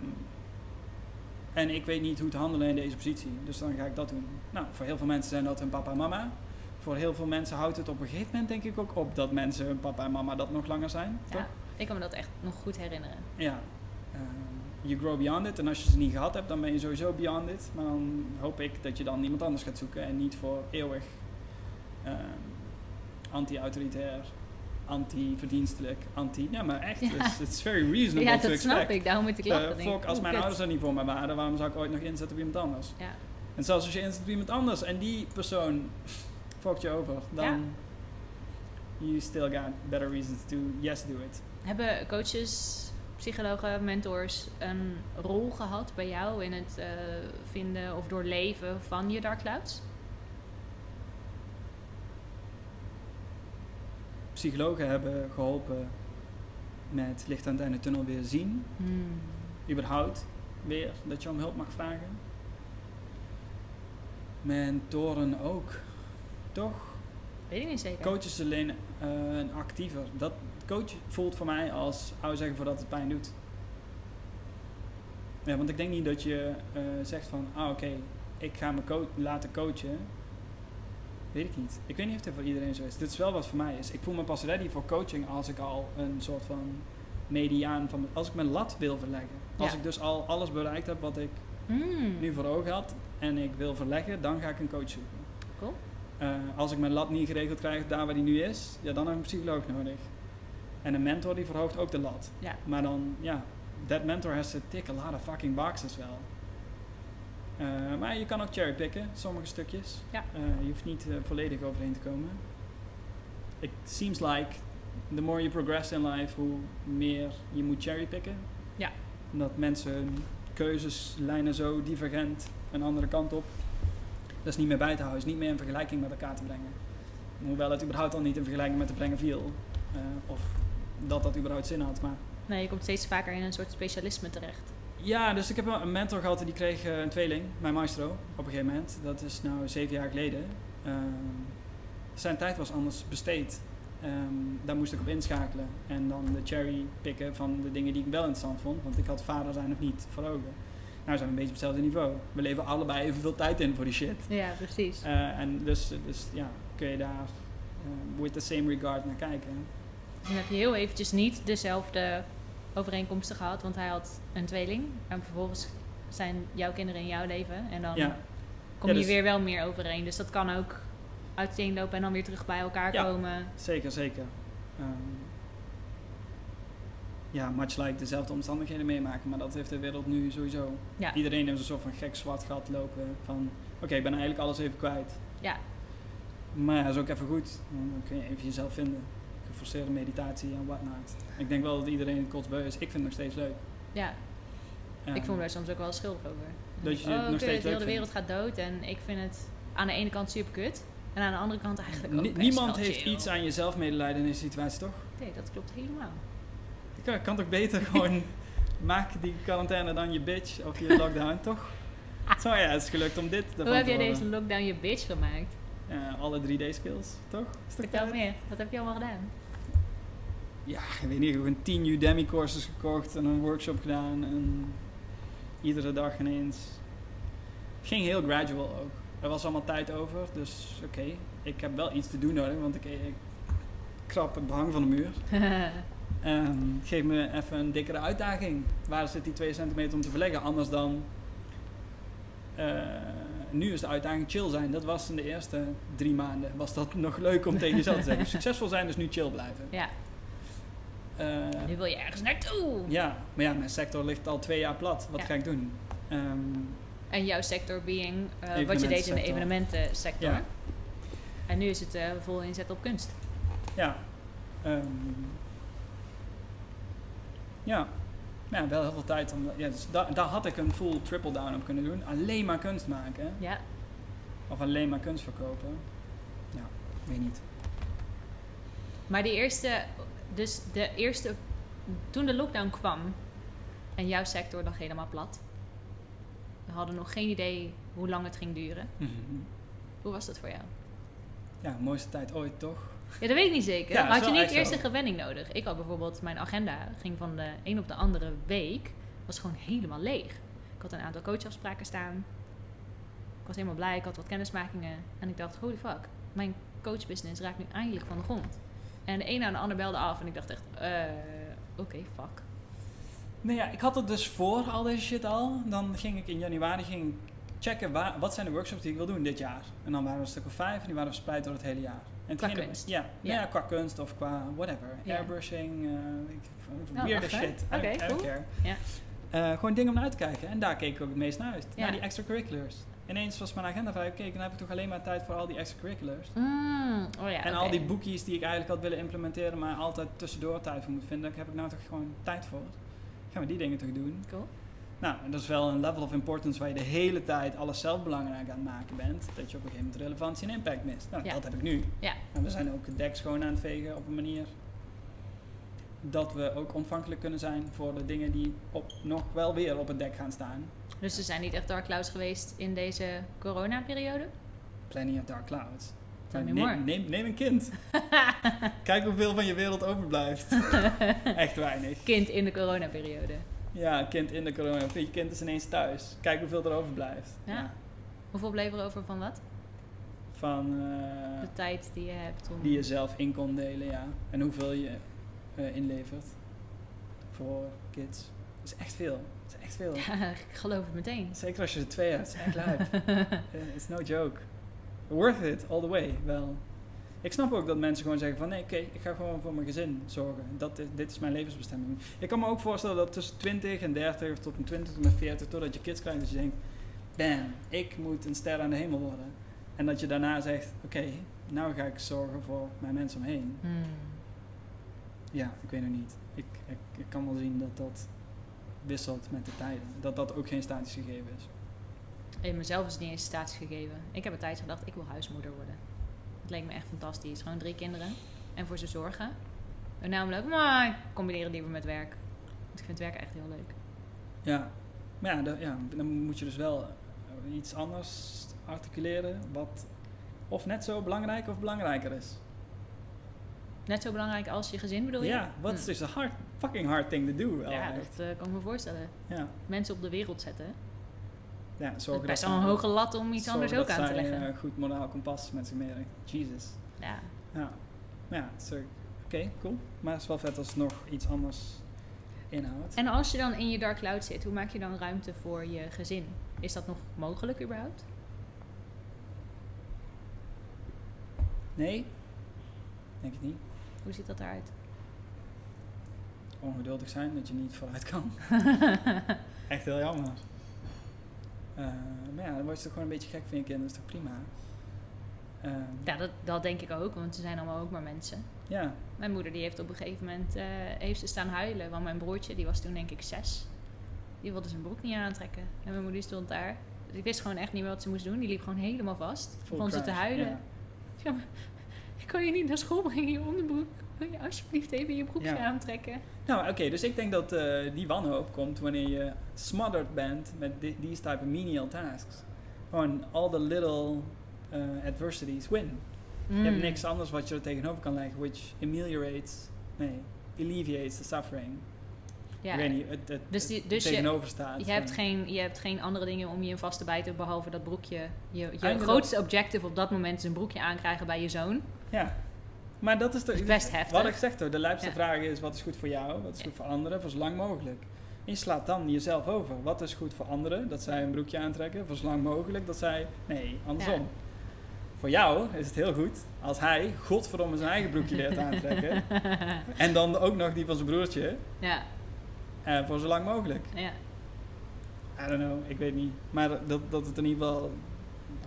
en ik weet niet hoe te handelen in deze positie, dus dan ga ik dat doen. Nou, voor heel veel mensen zijn dat hun papa en mama. Voor heel veel mensen houdt het op een gegeven moment denk ik ook op dat mensen hun papa en mama dat nog langer zijn. Toch? ja. Ik kan me dat echt nog goed herinneren. Ja. Ehm, you grow beyond it. En als je ze niet gehad hebt, dan ben je sowieso beyond it. Maar dan hoop ik dat je dan iemand anders gaat zoeken en niet voor eeuwig ehm, anti-autoritair, anti-verdienstelijk, anti... Ja, maar echt, Ja. it's, it's very reasonable Ja, to dat snap ik. Daarom moet ik Eh, lachen. denk fuck, als mijn ouders er niet voor mij waren, waarom zou ik ooit nog inzetten op iemand anders? Ja. En zelfs als je inzet op iemand anders en die persoon fuckt je over, dan Ja. you still got better reasons to yes do it. Hebben coaches, psychologen, mentors een rol gehad bij jou in het eh, vinden of doorleven van je dark clouds? Psychologen hebben geholpen met licht aan het einde tunnel weer zien. Hmm. Überhaupt weer dat je om hulp mag vragen. Mentoren ook. Toch? Weet ik niet zeker. Coaches alleen eh, een actiever. Dat coach voelt voor mij als oude zeggen voordat het pijn doet. Ja, want ik denk niet dat je eh, zegt van, ah oké, ik ga me co- laten coachen. Weet ik niet. Ik weet niet of het voor iedereen zo is. Dit is wel wat voor mij is. Ik voel me pas ready voor coaching als ik al een soort van mediaan van, als ik mijn lat wil verleggen. Als Ja. ik dus al alles bereikt heb wat ik Hmm. nu voor ogen had en ik wil verleggen, dan ga ik een coach zoeken. Cool. Eh, als ik mijn lat niet geregeld krijg daar waar die nu is, ja, dan heb ik een psycholoog nodig. En een mentor die verhoogt ook de lat. Ja. Maar dan, ja, that mentor has to tick a lot of fucking boxes wel. Eh, maar je kan ook cherrypicken, sommige stukjes. Ja. Eh, je hoeft niet volledig overheen te komen. It seems like the more you progress in life, hoe meer je moet cherrypicken. Ja. Omdat mensen hun keuzes lijnen zo divergent een andere kant op. Dat is niet meer bij te houden, is niet meer in vergelijking met elkaar te brengen. Hoewel het überhaupt al niet in vergelijking met te brengen viel. Eh, of dat dat überhaupt zin had. Maar Nee, je komt steeds vaker in een soort specialisme terecht. ja, dus ik heb een mentor gehad en die kreeg eh, een tweeling, mijn maestro, op een gegeven moment. Dat is nou zeven jaar geleden. Ehm, zijn tijd was anders besteed. Ehm, daar moest ik op inschakelen. En dan de cherry pikken van de dingen die ik wel interessant vond. Want ik had vader zijn nog niet voor ogen. Nou zijn we een beetje op hetzelfde niveau. We leven allebei evenveel tijd in voor die shit. Ja, precies. Eh, en dus, dus ja, kun je daar eh, with the same regard naar kijken. Dan heb je heel eventjes niet dezelfde overeenkomsten gehad, want hij had een tweeling. En vervolgens zijn jouw kinderen in jouw leven. En dan Ja, kom Ja, je dus- weer wel meer overeen. Dus dat kan ook uiteenlopen en dan weer terug bij elkaar Ja. komen. Zeker, zeker. Ehm, ja, much like dezelfde omstandigheden meemaken, maar dat heeft de wereld nu sowieso. Ja. Iedereen heeft een soort van gek zwart gat lopen van, oké, ik ben eigenlijk alles even kwijt. Ja. Maar ja, dat is ook even goed. Dan kun je even jezelf vinden. Geforceerde meditatie en whatnot. Ik denk wel dat iedereen het kotsbeu is. Ik vind het nog steeds leuk. Ja, ik voel me daar soms ook wel schuldig over. Dat je het oh, nog kut, steeds heel de wereld vindt. gaat dood en ik vind het aan de ene kant super kut. En aan de andere kant eigenlijk ook niemand heeft iets aan jezelf medelijden in deze situatie, toch? Nee, dat klopt helemaal. Je kan, kan toch beter gewoon maak die quarantaine dan je bitch of je lockdown, toch? Zo ja, het is gelukt om dit ervan Hoe heb te jij deze lockdown je bitch gemaakt? Eh, alle 3D-skills, toch? Vertel meer. Wat heb je allemaal gedaan? Ja, ik weet niet, ik een 10 Udemy-courses gekocht en een workshop gedaan en iedere dag ineens. Ging heel gradual ook. Er was allemaal tijd over, dus oké. Ik heb wel iets te doen nodig, want ik, ik krap het behang van de muur. Ehm, geef me even een dikkere uitdaging. Waar zit die 2 centimeter om te verleggen? Anders dan. eh, nu is de uitdaging chill zijn. Dat was in de eerste drie maanden. Was dat nog leuk om tegen jezelf te zeggen. Succesvol zijn, dus nu chill blijven. ja, Eh, nu wil je ergens naartoe. ja, maar ja, mijn sector ligt al twee jaar plat. Wat Ja. ga ik doen? Ehm, En jouw sector being eh, wat je deed in de Evenementensector. Ja. En nu is het eh vol inzet op kunst. ja. Ehm, Ja. Ja, wel heel veel tijd. Om, ja, dus da- daar had ik een full triple down op kunnen doen. Alleen maar kunst maken. Ja. Of alleen maar kunst verkopen. Ja, weet niet. Maar die eerste, dus de eerste, toen de lockdown kwam en jouw sector lag helemaal plat. We hadden nog geen idee hoe lang het ging duren. Hoe was dat voor jou? Ja, mooiste tijd ooit toch? Ja, dat weet ik niet zeker. Ja, maar had je niet eerst een gewenning nodig? Ik had bijvoorbeeld, mijn agenda ging van de een op de andere week, was gewoon helemaal leeg. Ik had een aantal coachafspraken staan. Ik was helemaal blij, ik had wat kennismakingen. En ik dacht, holy fuck, mijn coachbusiness raakt nu eindelijk van de grond. En de een na de ander belde af en ik dacht echt, eh, oké, fuck. Nee, ja, ik had het dus voor al deze shit al. Dan ging ik in januari ging checken waar, wat zijn de workshops die ik wil doen dit jaar. En dan waren er een stuk of vijf en die waren verspreid door het hele jaar. En Qua kunst? Ja, qua kunst of qua whatever. Airbrushing, Oh, weirde lachen. shit. Oké, don't cool. Eh, gewoon dingen om naar uit te kijken. En daar keek ik ook het meest naar uit. Ja. Naar die extracurriculars. Ineens was mijn agenda vrij. Oké, dan heb ik toch alleen maar tijd voor al die extracurriculars. Mm, oh ja, en al die boekjes die ik eigenlijk had willen implementeren, maar altijd tussendoor tijd voor moet vinden. Daar heb ik nou toch gewoon tijd voor. Gaan we die dingen toch doen? Cool. Nou, en dat is wel een level of importance waar je de hele tijd alles zelf belangrijk aan het maken bent. Dat je op een gegeven moment relevantie en impact mist. Nou, Ja. dat heb ik nu. Ja. En we zijn ook het dek schoon aan het vegen op een manier dat we ook ontvankelijk kunnen zijn voor de dingen die op, nog wel weer op het dek gaan staan. Dus er zijn niet echt dark clouds geweest in deze coronaperiode? Plenty of dark clouds. More. neem, neem, neem een kind. Kijk hoeveel van je wereld overblijft. Echt weinig. Kind in de coronaperiode. Ja, kind in de corona. Je kind is ineens thuis. Kijk hoeveel er overblijft. Ja. Hoeveel bleef er over van wat? Van eh, De tijd die je hebt om... die je zelf in kon delen, ja. En hoeveel je eh, inlevert voor kids. Dat is echt veel. Dat is echt veel. Ja, ik geloof het meteen. Zeker als je er twee hebt. Dat is echt lijp. Eh, It's no joke. Worth it, all the way, wel. Ik snap ook dat mensen gewoon zeggen van... Nee, oké, ik ga gewoon voor mijn gezin zorgen. Dat is, dit is mijn levensbestemming. Ik kan me ook voorstellen dat tussen 20 en 30 tot een 20 tot een 40... Totdat je kids krijgt, dat je denkt... Bam, ik moet een ster aan de hemel worden. En dat je daarna zegt... Oké, nou ga ik zorgen voor mijn mensen omheen. Hmm. Ja, ik weet het niet. Ik, ik, ik kan wel zien dat dat wisselt met de tijden. Dat dat ook geen statisch gegeven is. In mezelf is het niet eens statisch gegeven. Ik heb een tijd gedacht, ik wil huismoeder worden. Het leek me echt fantastisch. Gewoon drie kinderen. En voor ze zorgen. En namelijk, maar ik combineer het liever met werk. Want ik vind werk echt heel leuk. Ja, maar ja, ja, dan moet je dus wel eh, iets anders articuleren. Wat of net zo belangrijk of belangrijker is. Net zo belangrijk als je gezin bedoel je? Ja, wat is Hm. dus een hard, fucking hard thing to do. Ja, echt. dat eh, kan ik me voorstellen. ja. Mensen op de wereld zetten. Ja, Dat is zorgen best wel een hoge lat om iets anders ook aan te leggen. eh, goed moraal kompas met zich mee. Jesus. Ja. Ja, ja oké, cool. Maar het is wel vet als het nog iets anders inhoudt. En als je dan in je dark cloud zit, hoe maak je dan ruimte voor je gezin? Is dat nog mogelijk überhaupt? Nee? Denk ik niet. Hoe ziet dat eruit? Ongeduldig zijn dat je niet vooruit kan. Echt heel jammer. Eh, maar ja, dan word je toch gewoon een beetje gek van je kinderen, dat is toch prima? Ehm, Ja, dat, dat denk ik ook, want ze zijn allemaal ook maar mensen. ja, Mijn moeder die heeft op een gegeven moment eh, heeft ze staan huilen. Want mijn broertje, die was toen denk ik zes. Die wilde zijn broek niet aantrekken. En mijn moeder stond daar. Dus ik wist gewoon echt niet meer wat ze moest doen. Die liep gewoon helemaal vast. Begon ze te huilen. ja. Maar ik kan je niet naar school brengen in je onderbroek. Wil je alsjeblieft even je broekje Ja. aantrekken? Nou, oké, dus ik denk dat eh, die wanhoop komt wanneer je smothered bent met di- these type of menial tasks. Gewoon all the little eh, adversities win. Je hebt Mm. niks anders wat je er tegenover kan leggen, which ameliorates, nee, alleviates the suffering. Ja. Ik weet niet, het, het, Dus die- dus je- tegenover staat. Je hebt, geen, je hebt geen andere dingen om je in vast te bijten behalve dat broekje. Je, je grootste objective op dat moment is een broekje aankrijgen bij je zoon. Ja, maar dat is, de, Dat is best heftig. Wat ik zeg toch, de lijpste Ja. vraag is wat is goed voor jou, wat is goed voor anderen, voor zo lang mogelijk. En je slaat dan jezelf over. Wat is goed voor anderen, dat zij een broekje aantrekken, voor zo lang mogelijk, dat zij, nee, andersom. Ja. Voor jou is het heel goed als hij, godverdomme, zijn eigen broekje leert aantrekken. en dan ook nog die van zijn broertje, Ja, eh, voor zo lang mogelijk. ja. I don't know, ik weet niet. Maar dat, dat het in ieder geval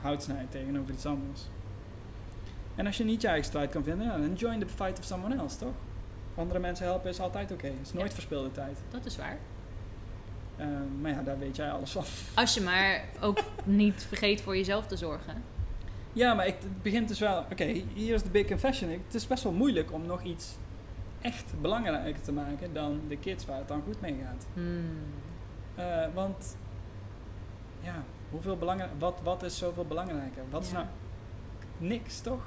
hout snijdt tegenover iets anders. En als je niet je eigen strijd kan vinden, dan join the fight of someone else, toch? Andere mensen helpen is altijd oké. Het is nooit Ja. verspilde tijd. Dat is waar. Eh, maar ja, daar weet jij alles van. Als je maar ook niet vergeet voor jezelf te zorgen. Ja, maar ik, het begint dus wel... Oké, hier is de big confession. Het is best wel moeilijk om nog iets echt belangrijker te maken dan de kids waar het dan goed mee gaat. Hmm. Eh, want, ja, hoeveel belangrijk... Wat, wat is zoveel belangrijker? Wat is Ja. nou... Niks, toch?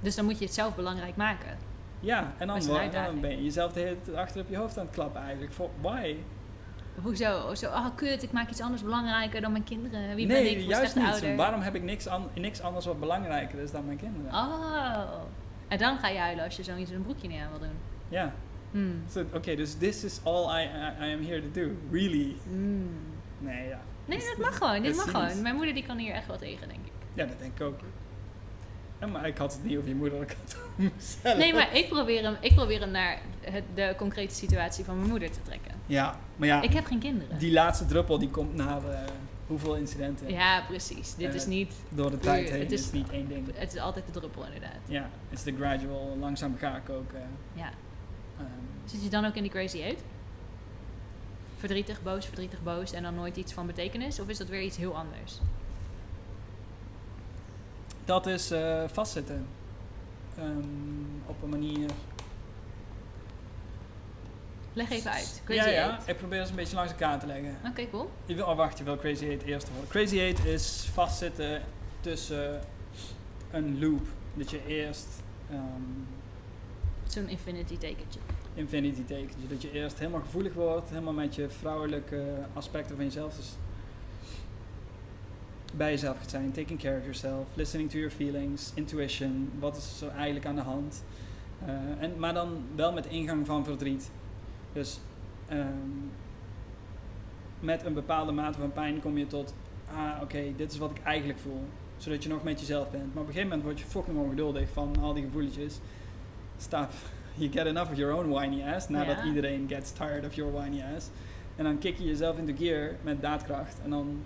Dus dan moet je het zelf belangrijk maken. Ja, en dan, uitdaging. dan ben je jezelf de hele tijd achter op je hoofd aan het klappen eigenlijk. Voor, why? Hoezo? Zo, oh kut, ik maak iets anders belangrijker dan mijn kinderen. Wie ben ik nee, juist niet. ouder? Waarom heb ik niks, an- niks anders wat belangrijker is dan mijn kinderen? Oh. En dan ga je huilen als je zoiets in een broekje aan wil doen. Ja, Hmm. so, oké, dus this is all I, I, I am here to do. Really? Hmm. Nee, ja. Nee, dat mag gewoon. Dit mag gewoon. Mijn moeder die kan hier echt wel tegen, denk ik. Ja, dat denk ik ook. Ja, maar ik had het niet over je moeder, ik had het over mezelf. Nee, maar ik probeer hem, ik probeer hem naar het, de concrete situatie van mijn moeder te trekken. Ja, maar ja, Ik heb geen kinderen. die laatste druppel die komt na eh, hoeveel incidenten Ja, precies. Dit Eh, is niet... door de tijd heen. het Het is- is niet één ding. Het is altijd de druppel, inderdaad. Ja, het is de gradual, langzaam ga ik ook. eh, Ja. ehm, Zit je dan ook in die crazy eight? Verdrietig, boos, verdrietig, boos en dan nooit iets van betekenis? Of is dat weer iets heel anders? Dat is eh, vastzitten. Ehm, op een manier. Leg even uit. Crazy ja, ja, eight. ik probeer het een beetje langs elkaar te leggen. Oké, cool. Je wil, oh wacht, je wil Crazy 8 eerst horen. Crazy 8 is vastzitten tussen een loop. Dat je eerst ehm, Zo'n infinity tekentje. infinity tekentje. Dat je eerst helemaal gevoelig wordt, helemaal met je vrouwelijke aspecten van jezelf. Dus bij jezelf gaat zijn, taking care of yourself, listening to your feelings, intuition, wat is er eigenlijk aan de hand. Eh, en, maar dan wel met ingang van verdriet. Dus ehm, met een bepaalde mate van pijn kom je tot, ah oké, dit is wat ik eigenlijk voel. Zodat je nog met jezelf bent. Maar op een gegeven moment word je fucking ongeduldig van al die gevoelens. Stop. You get enough of your own whiny ass. Nadat iedereen gets tired of your whiny ass. En dan kick je jezelf into gear met daadkracht. En dan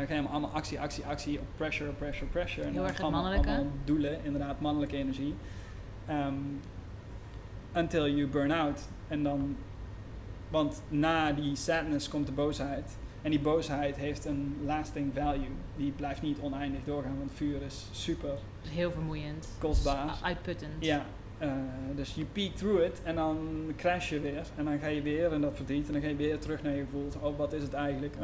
je hem allemaal actie, actie, actie. Op pressure, pressure, pressure. En Heel erg mannelijke. allemaal doelen. Inderdaad, mannelijke energie. Ehm, until you burn out. En dan... Want na die sadness komt de boosheid. En die boosheid heeft een lasting value. Die blijft niet oneindig doorgaan. Want vuur is super heel vermoeiend. kostbaar. Uitputtend. Ja, eh, dus je peak through it en dan crash je weer. En dan ga je weer in dat verdriet en dan ga je weer terug naar je gevoel. Oh, wat is het eigenlijk? Is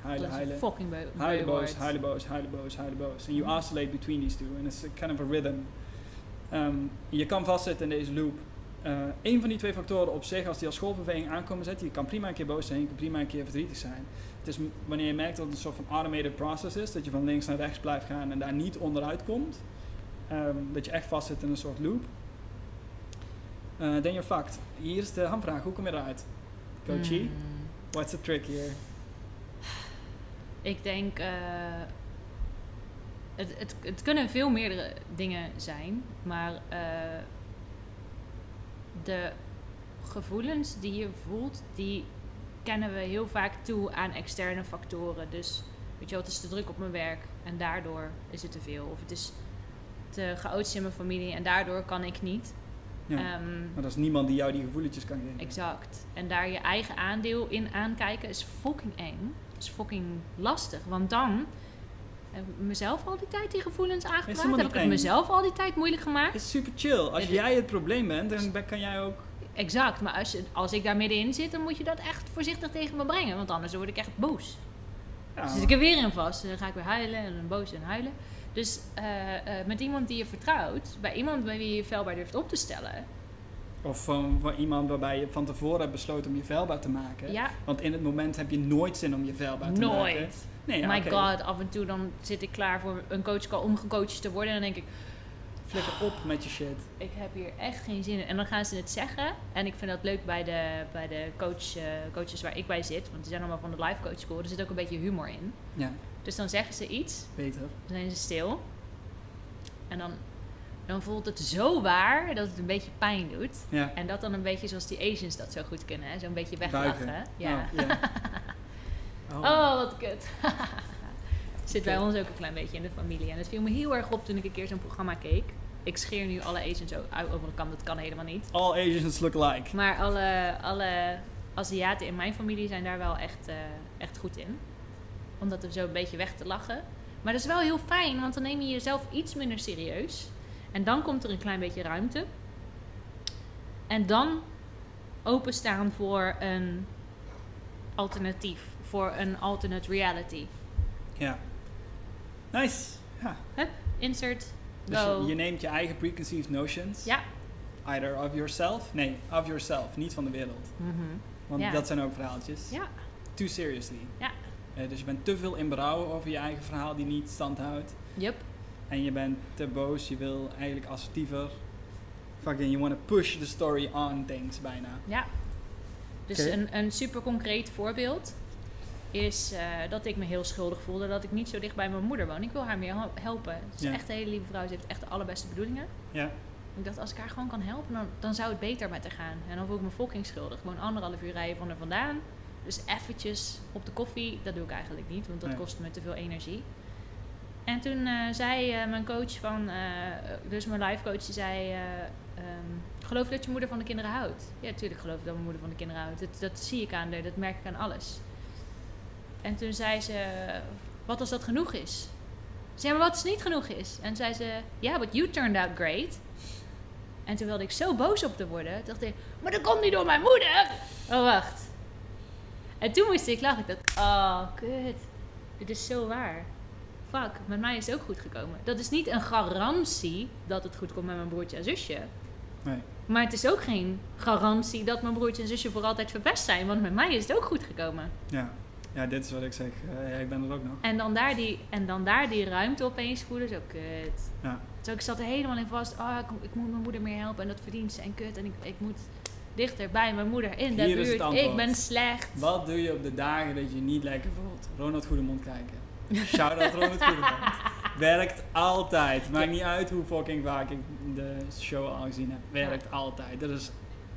huilen. een fucking Huilen boos, huilen boos, huilen boos, huilen boos. En you oscillate between these two. And it's a kind of a rhythm. Ehm, je kan vastzitten in deze loop. Eh een van die twee factoren op zich, als die als golfbeweging aankomen zetten, je kan prima een keer boos zijn, je kan prima een keer verdrietig zijn. Het is wanneer je merkt dat het een soort van automated process is, dat je van links naar rechts blijft gaan en daar niet onderuit komt, ehm, dat je echt vastzit in een soort loop, eh then you're fucked. Hier is de hamvraag, hoe kom je eruit? Coachie, Hmm. what's the trick here? Ik denk, eh, het, het, het kunnen veel meerdere dingen zijn, maar eh, de gevoelens die je voelt, die kennen we heel vaak toe aan externe factoren. Dus weet je wel, het is te druk op mijn werk en daardoor is het te veel. Of het is te chaotisch in mijn familie en daardoor kan ik niet. Ja. Ehm, maar dat is niemand die jou die gevoelens kan geven. Exact. En daar je eigen aandeel in aankijken is fucking eng. is fucking lastig. Want dan heb ik mezelf al die tijd die gevoelens helemaal Heb ik het mezelf al die tijd moeilijk gemaakt. Het is super chill. Als jij het probleem bent, dan kan jij ook... Exact. Maar als, als ik daar middenin zit, dan moet je dat echt voorzichtig tegen me brengen. Want anders word ik echt boos. Ja, Dan zit ik er weer in vast. En dan ga ik weer huilen en dan boos en huilen. Dus eh, eh, met iemand die je vertrouwt, bij iemand bij wie je je veilbaar durft op te stellen. Of van, van iemand waarbij je van tevoren hebt besloten om je veilbaar te maken. Ja, Want in het moment heb je nooit zin om je veilbaar te maken. nooit. Nee, ja, My god, af en toe dan zit ik klaar voor een coachcall om gecoacht te worden. En dan denk ik, Flikker op met je shit. ik heb hier echt geen zin in. En dan gaan ze het zeggen. En ik vind dat leuk bij de, bij de coach, eh, coaches waar ik bij zit. Want die zijn allemaal van de life coach school. Er zit ook een beetje humor in. Ja, Dus dan zeggen ze iets. beter. Dan zijn ze stil. En dan, dan voelt het zo waar dat het een beetje pijn doet. Ja. En dat dan een beetje zoals die Asians dat zo goed kunnen. Zo'n beetje weglachen. Ja. Oh, ja. Oh. Oh, wat kut. Zit bij ons ook een klein beetje in de familie. En het viel me heel erg op toen ik een keer zo'n programma keek. Ik scheer nu alle uit over een kam, dat kan helemaal niet. All Asians look alike. Maar alle, alle Aziaten in mijn familie zijn daar wel echt, eh, echt goed in. Om dat er zo een beetje weg te lachen. Maar dat is wel heel fijn, want dan neem je jezelf iets minder serieus. En dan komt er een klein beetje ruimte. En dan openstaan voor een alternatief. Voor een alternate reality. Ja. Nice. Ja. Hup, insert, Dus go. je, je neemt je eigen preconceived notions. Ja. Either of yourself. Nee, of yourself. Niet van de wereld. Mhm. Want Ja. dat zijn ook verhaaltjes. Ja. Too seriously. Ja. Eh, dus je bent te veel in berouw over je eigen verhaal die niet stand houdt. Yep. En je bent te boos. Je wil eigenlijk assertiever. Fucking, you want to push the story on things bijna. Ja. Dus een, een super concreet voorbeeld is eh, dat ik me heel schuldig voelde dat ik niet zo dicht bij mijn moeder woon. Ik wil haar meer hel- helpen. Het is Ja. echt een hele lieve vrouw. Ze heeft echt de allerbeste bedoelingen. Ja. Ik dacht, als ik haar gewoon kan helpen, dan, dan zou het beter met haar gaan. En dan voel ik me fucking schuldig. Gewoon anderhalf uur rijden van er vandaan. Dus eventjes op de koffie, dat doe ik eigenlijk niet, want dat Nee. kost me te veel energie. En toen eh, zei eh, mijn coach van, dus mijn life coach, die zei, eh, ehm, geloof dat je moeder van de kinderen houdt? Ja, natuurlijk geloof ik dat mijn moeder van de kinderen houdt. Dat, dat zie ik aan haar, dat merk ik aan alles. En toen zei ze, wat als dat genoeg is? Zei, maar wat als het niet genoeg is? En zei ze, ja, but you turned out great. En toen wilde ik zo boos op te worden, dacht ik, maar dat komt niet door mijn moeder. Oh, wacht. En toen moest ik lachen. Ik dacht, oh, kut. Dit is zo waar. Fuck, met mij is het ook goed gekomen. Dat is niet een garantie dat het goed komt met mijn broertje en zusje. Nee. Maar het is ook geen garantie dat mijn broertje en zusje voor altijd verpest zijn. Want met mij is het ook goed gekomen. Ja. Ja, dit is wat ik zeg. Eh, ja, ik ben er ook nog. En dan daar die, en dan daar die ruimte opeens voelen. Zo kut. Ja. Zo, ik zat er helemaal in vast. Oh, ik, ik moet mijn moeder meer helpen. En dat verdient ze. En kut. En ik, ik moet dichter bij mijn moeder in de Hier buurt. Ik ben slecht. Wat doe je op de dagen dat je niet lekker voelt? Ronald Goedemond kijken. Shout-out Ronald Goedemond. Werkt altijd. Maakt niet uit hoe fucking vaak ik de show al gezien heb. Werkt altijd. Dat is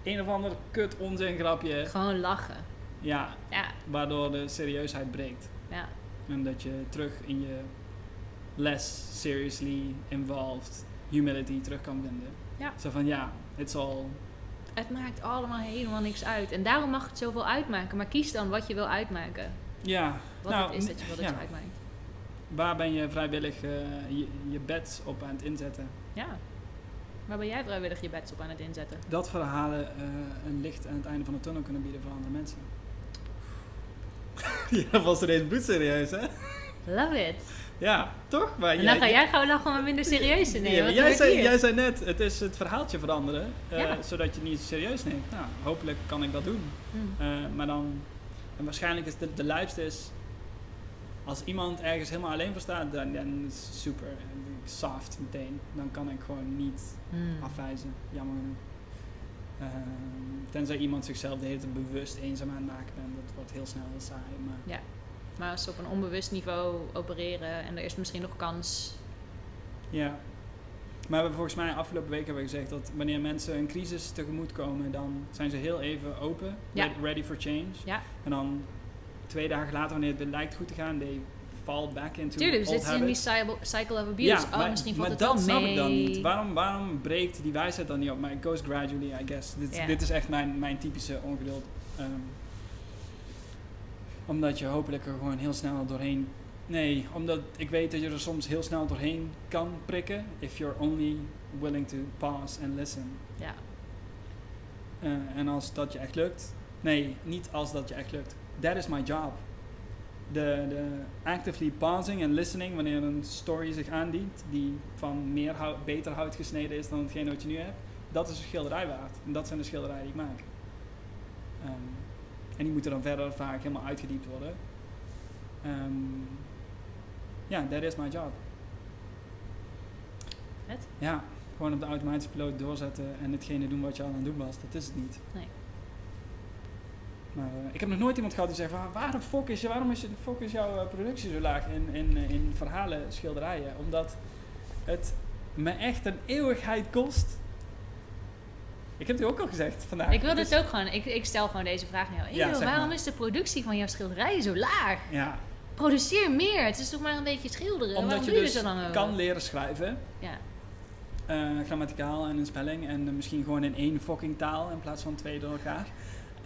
een of ander kut onzin grapje. Gewoon lachen. Ja, Ja, waardoor de serieusheid breekt. ja. En dat je terug in je less seriously involved humility terug kan vinden. Ja. Zo van ja, it's all. Het maakt allemaal helemaal niks uit. En daarom mag het zoveel uitmaken. Maar kies dan wat je wil uitmaken. Ja, Wat Nou, het is dat je wil dat ja. je uitmaakt. waar ben je vrijwillig eh, je, je bets op aan het inzetten? Ja. Waar ben jij vrijwillig je bets op aan het inzetten? dat verhalen eh, een licht aan het einde van de tunnel kunnen bieden voor andere mensen. ja, was er eens bloedserieus, hè? Love it. Ja, toch? Maar En dan ga jij gewoon lachen maar minder serieus nemen. Ja, jij, zei, jij zei net, het is het verhaaltje veranderen, eh, Ja. zodat je het niet serieus neemt. Nou, hopelijk kan ik dat doen. Hm. Eh, maar dan, en waarschijnlijk is de, de luipste is, als iemand ergens helemaal alleen voor staat, dan, dan is het super soft meteen. Dan kan ik gewoon niet Hm. afwijzen, jammer genoeg. Ehm, tenzij iemand zichzelf de hele tijd bewust eenzaam aan het maken bent, dat wordt heel snel heel saai. Maar Maar als ze op een onbewust niveau opereren en er is misschien nog kans. ja. Maar we hebben volgens mij afgelopen week hebben we gezegd dat wanneer mensen een crisis tegemoet komen, dan zijn ze heel even open, Ja. ready, ready for change. Ja. En dan twee dagen later, wanneer het lijkt goed te gaan, they fall back into Tuurlijk, old zit in die cycle, of abuse. Ja, oh, maar, misschien maar valt dat het wel snap mee. ik dan niet. Waarom, waarom breekt die wijsheid dan niet op? Maar it goes gradually, I guess. Dit, dit is echt mijn, mijn typische ongeduld. Ehm, omdat je hopelijk er gewoon heel snel doorheen... Nee, omdat ik weet dat je er soms heel snel doorheen kan prikken. If you're only willing to pause and listen. Ja. Eh, en als dat je echt lukt... Nee, niet als dat je echt lukt. That is my job. De, de actively pausing en listening wanneer een story zich aandient die van meer hout, beter hout gesneden is dan hetgeen wat je nu hebt, dat is een schilderij waard. En dat zijn de schilderijen die ik maak. Ehm, en die moeten dan verder vaak helemaal uitgediept worden. Ehm, Ja, that is my job. Vet. Ja, gewoon op de automatische piloot doorzetten en hetgene doen wat je al aan het doen was. Dat is het niet. Nee. Maar eh, ik heb nog nooit iemand gehad die zegt van waar de fuck is, je, waarom is, de fuck is jouw eh, productie zo laag in, in, in verhalen, schilderijen? Omdat het me echt een eeuwigheid kost. Ik heb het u ook al gezegd vandaag. Ik wil Het dus is- ook gewoon, ik, ik stel gewoon deze vraag aan jou. Ja, waarom maar. is de productie van jouw schilderijen zo laag? Ja, Produceer meer. Het is toch maar een beetje schilderen. omdat waarom je doe je dus zo lang over? kan leren schrijven. Ja. eh, grammaticaal en een spelling. En misschien gewoon in één fucking taal in plaats van twee door elkaar.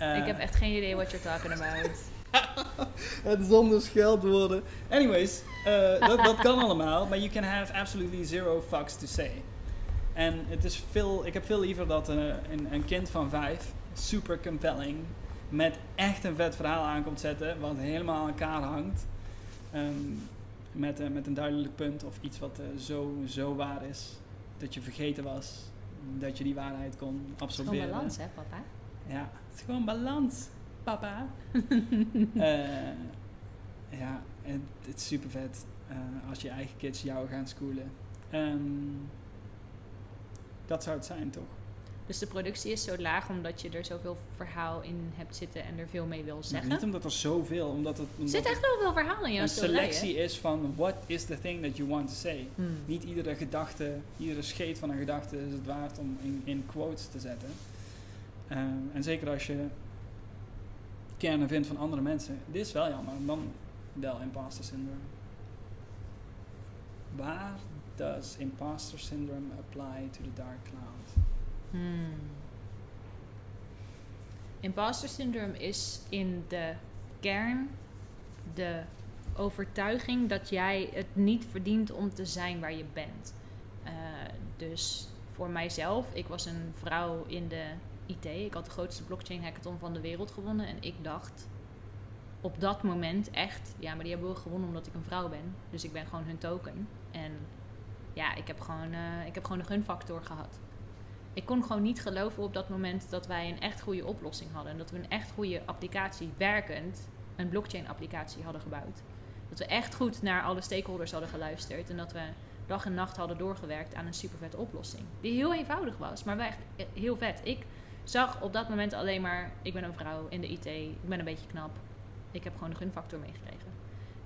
Eh, Ik heb echt geen idee what you're talking about. het zonder scheldwoorden. Anyways, eh, dat, dat kan allemaal. Maar you can have absolutely zero fucks to say. En het is veel, ik heb veel liever dat eh, een, een kind van vijf, super compelling, met echt een vet verhaal aankomt zetten, wat helemaal aan elkaar hangt. Ehm, met, eh, met een duidelijk punt of iets wat eh, zo, zo waar is, dat je vergeten was, dat je die waarheid kon Het is gewoon absorberen. balans, hè, papa? Ja, het is gewoon balans, papa. Eh, ja, en het is super vet eh, als je eigen kids jou gaan schoolen. Ehm, dat zou het zijn, toch? Dus de productie is zo laag omdat je er zoveel verhaal in hebt zitten en er veel mee wil zeggen. Niet omdat er zoveel, omdat het Er omdat zit het echt wel veel verhaal in jouw een selectie is van what is the thing that you want to say. Hmm. Niet iedere gedachte, iedere scheet van een gedachte is het waard om in, in quotes te zetten. Ehm, en zeker als je kernen vindt van andere mensen. Dit is wel jammer, dan wel imposter syndrome. Waar does imposter syndrome apply to the dark cloud? Hmm. Imposter syndrome is in de kern de overtuiging dat jij het niet verdient om te zijn waar je bent. Eh, dus voor mijzelf, ik was een vrouw in de IT. Ik had de grootste blockchain hackathon van de wereld gewonnen. En ik dacht op dat moment echt, ja, maar die hebben we gewonnen omdat ik een vrouw ben. Dus ik ben gewoon hun token. En ja, ik heb gewoon, eh, ik heb gewoon de gunfactor gehad. Ik kon gewoon niet geloven op dat moment dat wij een echt goede oplossing hadden. En dat we een echt goede applicatie, werkend, een blockchain applicatie hadden gebouwd. Dat we echt goed naar alle stakeholders hadden geluisterd. En dat we dag en nacht hadden doorgewerkt aan een super vette oplossing. Die heel eenvoudig was, maar wel echt heel vet. Ik zag op dat moment alleen maar, ik ben een vrouw in de IT, ik ben een beetje knap. Ik heb gewoon de gunfactor meegekregen.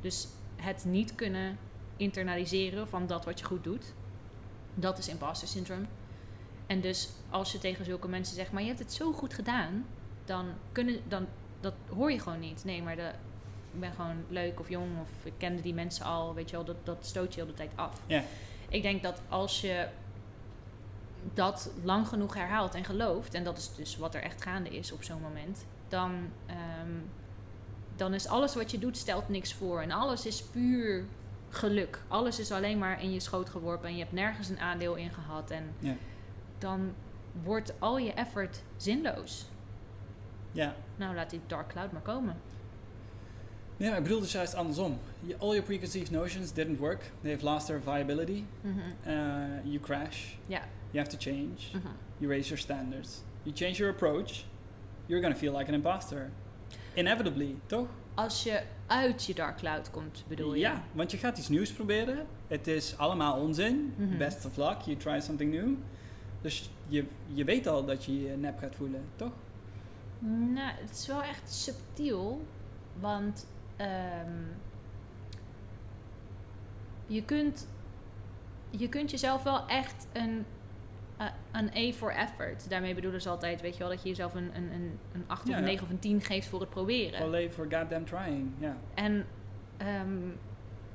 Dus het niet kunnen internaliseren van dat wat je goed doet, dat is imposter syndrome. En dus als je tegen zulke mensen zegt, maar je hebt het zo goed gedaan, dan kunnen, dan, dat hoor je gewoon niet. Nee, maar de, ik ben gewoon leuk of jong of ik kende die mensen al, weet je wel, dat, dat stoot je heel de tijd af. Ja. Ik denk dat als je dat lang genoeg herhaalt en gelooft, en dat is dus wat er echt gaande is op zo'n moment, dan, ehm, dan is alles wat je doet stelt niks voor. En alles is puur geluk. Alles is alleen maar in je schoot geworpen en je hebt nergens een aandeel in gehad. En Ja. dan wordt al je effort zinloos. Ja. Nou, laat die dark cloud maar komen. Ja, ik bedoel dus juist andersom. All your preconceived notions didn't work. They've lost their viability. Uh, you crash. Ja. You have to change. Mhm. You raise your standards. You change your approach. You're gonna feel like an imposter. Inevitably, toch? Als je uit je dark cloud komt, bedoel je? Ja, want je gaat iets nieuws proberen. Het is allemaal onzin. Mhm. Best of luck, you try something new. Dus je, je weet al dat je je nep gaat voelen, toch? Nou, het is wel echt subtiel. Want ehm, je, kunt, je kunt jezelf wel echt een, een A for effort. Daarmee bedoelen ze altijd, weet je wel, dat je jezelf een, een, een, een 8 of een ja. 9 of een 10 geeft voor het proberen. Alleen for goddamn trying, ja. En ehm,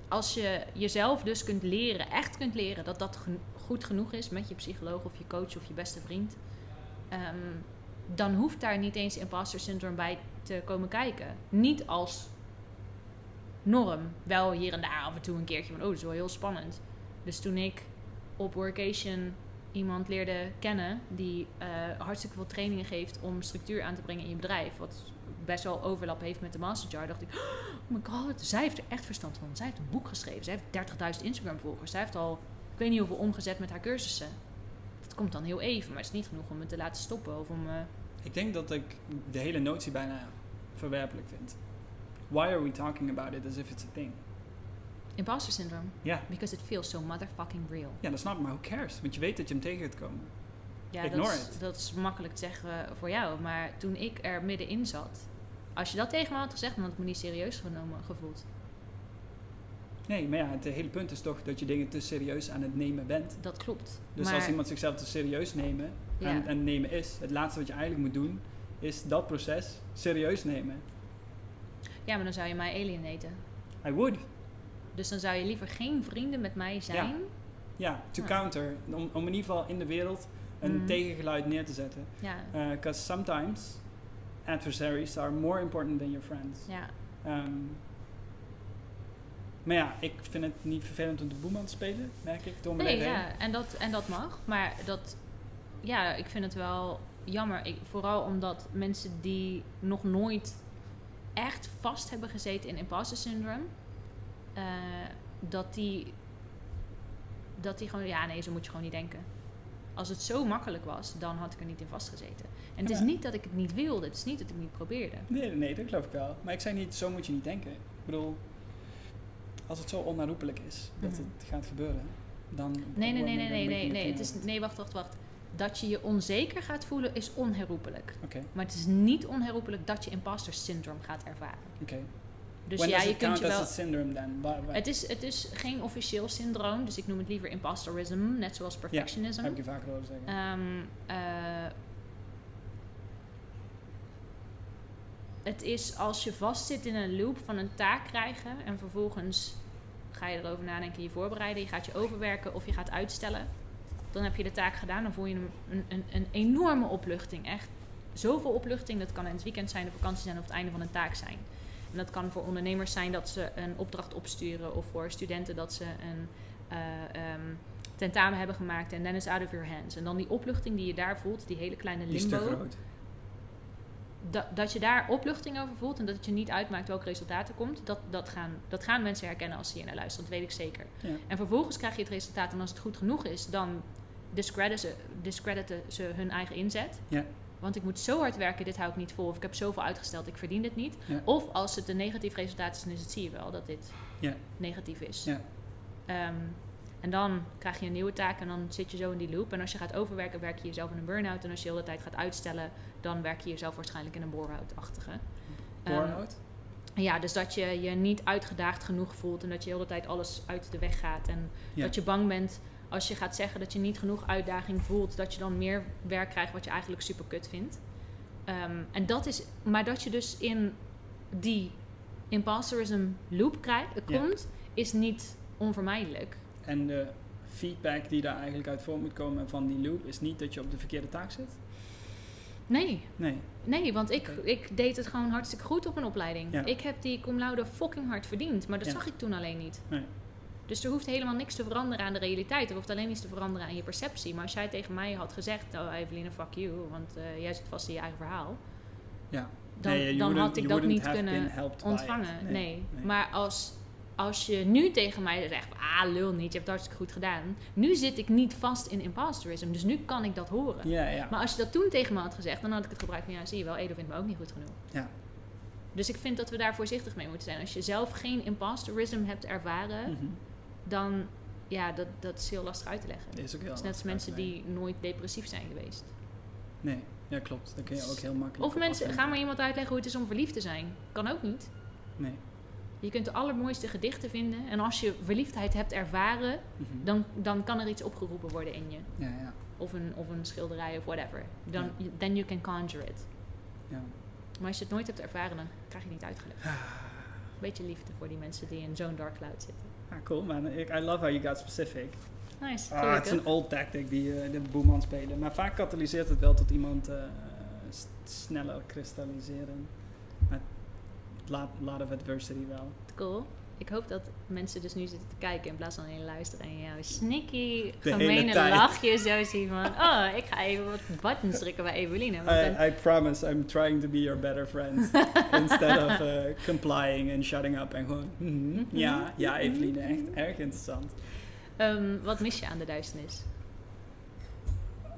als je jezelf dus kunt leren, echt kunt leren dat dat goed genoeg is met je psycholoog of je coach of je beste vriend, ehm, dan hoeft daar niet eens imposter syndrome bij te komen kijken. Niet als norm. Wel hier en daar af en toe een keertje van, oh, dat is wel heel spannend. Dus toen ik op workation iemand leerde kennen die eh, hartstikke veel trainingen geeft om structuur aan te brengen in je bedrijf, wat best wel overlap heeft met de Masterjar, dacht ik, oh my god, zij heeft er echt verstand van. Zij heeft een boek geschreven, zij heeft 30.000 Instagram volgers, zij heeft al, ik weet niet hoeveel omgezet met haar cursussen. Dat komt dan heel even, maar het is niet genoeg om me te laten stoppen of om... eh, Ik denk dat ik de hele notie bijna verwerpelijk vind. Why are we talking about it as if it's a thing? Imposter syndrome. Ja, Because it feels so motherfucking real. ja dat snap ik, maar who cares? Want je weet dat je hem tegen gaat komen. Ja, Ignore dat is, it. dat is makkelijk te zeggen voor jou. Maar toen ik er middenin zat, als je dat tegen me had gezegd, dan had ik me niet serieus genomen gevoeld. Nee, maar ja, het hele punt is toch dat je dingen te serieus aan het nemen bent. Dat klopt. Dus maar, als iemand zichzelf te serieus nemen, Ja. en, en nemen is, het laatste wat je eigenlijk moet doen, is dat proces serieus nemen. Ja, maar dan zou je mij alienaten. I would. Dus dan zou je liever geen vrienden met mij zijn. Ja, to Ja. counter. Om, om in ieder geval in de wereld een Mhm. tegengeluid neer te zetten. Ja, Because sometimes adversaries are more important than your friends. ja. Ehm, maar ja, ik vind het niet vervelend om de boeman te spelen, merk ik. Door Nee, heen. ja, en dat, en dat mag. Maar dat, ja, ik vind het wel jammer. Ik, vooral omdat mensen die nog nooit echt vast hebben gezeten in imposter syndrome, eh, dat die, dat die gewoon, ja, nee, zo moet je gewoon niet denken. Als het zo makkelijk was, dan had ik er niet in vastgezeten. En het Ja, is niet dat ik het niet wilde, het is niet dat ik het niet probeerde. Nee, nee, dat geloof ik wel. Maar ik zei niet, zo moet je niet denken. Ik bedoel, als het zo onherroepelijk is dat Mhm. het gaat gebeuren, dan... Nee, nee, nee, nee, nee, nee, nee. Het is, nee, wacht, wacht, wacht. Dat je je onzeker gaat voelen is onherroepelijk. Oké, Maar het is niet onherroepelijk dat je imposter syndrome gaat ervaren. oké. Dus When ja, je kunt je wel. syndrome dan? Het is, het is geen officieel syndroom, dus ik noem het liever imposterism, net zoals perfectionism. heb ik je vaker horen zeggen. Ehm, eh, het is als je vastzit in een loop van een taak krijgen en vervolgens ga je erover nadenken, je voorbereiden, je gaat je overwerken of je gaat uitstellen. Dan heb je de taak gedaan, dan voel je een, een, een, een enorme opluchting. Echt zoveel opluchting. Dat kan in het weekend zijn, de vakantie zijn of het einde van een taak zijn. En dat kan voor ondernemers zijn dat ze een opdracht opsturen of voor studenten dat ze een eh, ehm, tentamen hebben gemaakt en then is out of your hands. En dan die opluchting die je daar voelt, die hele kleine Die is te limbo. groot. Dat, dat je daar opluchting over voelt en dat het je niet uitmaakt welk resultaat er komt, dat, dat, gaan, dat gaan mensen herkennen als ze hier naar luisteren. Dat weet ik zeker. Ja. En vervolgens krijg je het resultaat en als het goed genoeg is, dan discrediten ze, discrediten ze hun eigen inzet. Ja. Want ik moet zo hard werken, dit hou ik niet vol. Of ik heb zoveel uitgesteld, ik verdien dit niet. Ja. Of als het een negatief resultaat is, dan is het, zie je wel dat dit Ja. negatief is. Ja. Ehm, en dan krijg je een nieuwe taak en dan zit je zo in die loop. En als je gaat overwerken, werk je jezelf in een burn-out. En als je de hele tijd gaat uitstellen, dan werk je jezelf waarschijnlijk in een bore-out-achtige. Ehm, Burnout? ja, dus dat je je niet uitgedaagd genoeg voelt en dat je de hele tijd alles uit de weg gaat. En dat je bang bent als je gaat zeggen dat je niet genoeg uitdaging voelt, dat je dan meer werk krijgt wat je eigenlijk super kut vindt. Ehm, en dat is, maar dat je dus in die imposterism loop krijgt, Ja. komt, is niet onvermijdelijk. En de feedback die daar eigenlijk uit voort moet komen van die loop is niet dat je op de verkeerde taak zit? Nee, Nee. nee, want ik, ik deed het gewoon hartstikke goed op mijn opleiding. Ja. Ik heb die cum laude fucking hard verdiend, maar dat Ja. zag ik toen alleen niet. Nee. Dus er hoeft helemaal niks te veranderen aan de realiteit. Er hoeft alleen iets te veranderen aan je perceptie. Maar als jij tegen mij had gezegd, oh Eveline, fuck you, want eh, jij zit vast in je eigen verhaal. Ja. Dan, Nee, dan had ik dat niet kunnen ontvangen. Nee. nee. Maar als, als je nu tegen mij zegt, ah lul niet, je hebt het hartstikke goed gedaan. Nu zit ik niet vast in imposterism, dus nu kan ik dat horen. Ja, ja. Maar als je dat toen tegen me had gezegd, dan had ik het gebruikt van, ja zie je wel, Edo vindt me ook niet goed genoeg. Ja. Dus ik vind dat we daar voorzichtig mee moeten zijn. Als je zelf geen imposterism hebt ervaren, Mhm. Dan, ja, dat, dat is heel lastig uit te leggen. Is ook heel Het is net als mensen die nooit depressief zijn geweest. Nee, ja klopt. Dat kun je ook heel makkelijk Of mensen, ga maar iemand uitleggen hoe het is om verliefd te zijn. Kan ook niet. Nee. Je kunt de allermooiste gedichten vinden. En als je verliefdheid hebt ervaren, Mhm. dan, dan kan er iets opgeroepen worden in je. Ja, ja. Of een, of een schilderij of whatever. Dan, Ja. Then you can conjure it. ja. Maar als je het nooit hebt ervaren, dan krijg je het niet uitgelegd. Ah. Beetje liefde voor die mensen die in zo'n dark cloud zitten. Ah, cool man. Ik, I love how you got specific. Nice. Ah, het is een old tactic die uh, de boeman spelen. Maar vaak katalyseert het wel tot iemand eh, sneller kristalliseren. Maar lot, lot of adversity wel. Cool. Ik hoop dat mensen dus nu zitten te kijken in plaats van alleen luisteren en jouw sneaky, De hele gemene lachje zo zien van... Oh, ik ga even wat buttons drukken bij Eveline. Dan- I, I promise I'm trying to be your better friend. Instead of uh, complying and shutting up en gewoon... mhm, ja, ja Eveline, echt erg interessant. Ehm, wat mis je aan de duisternis?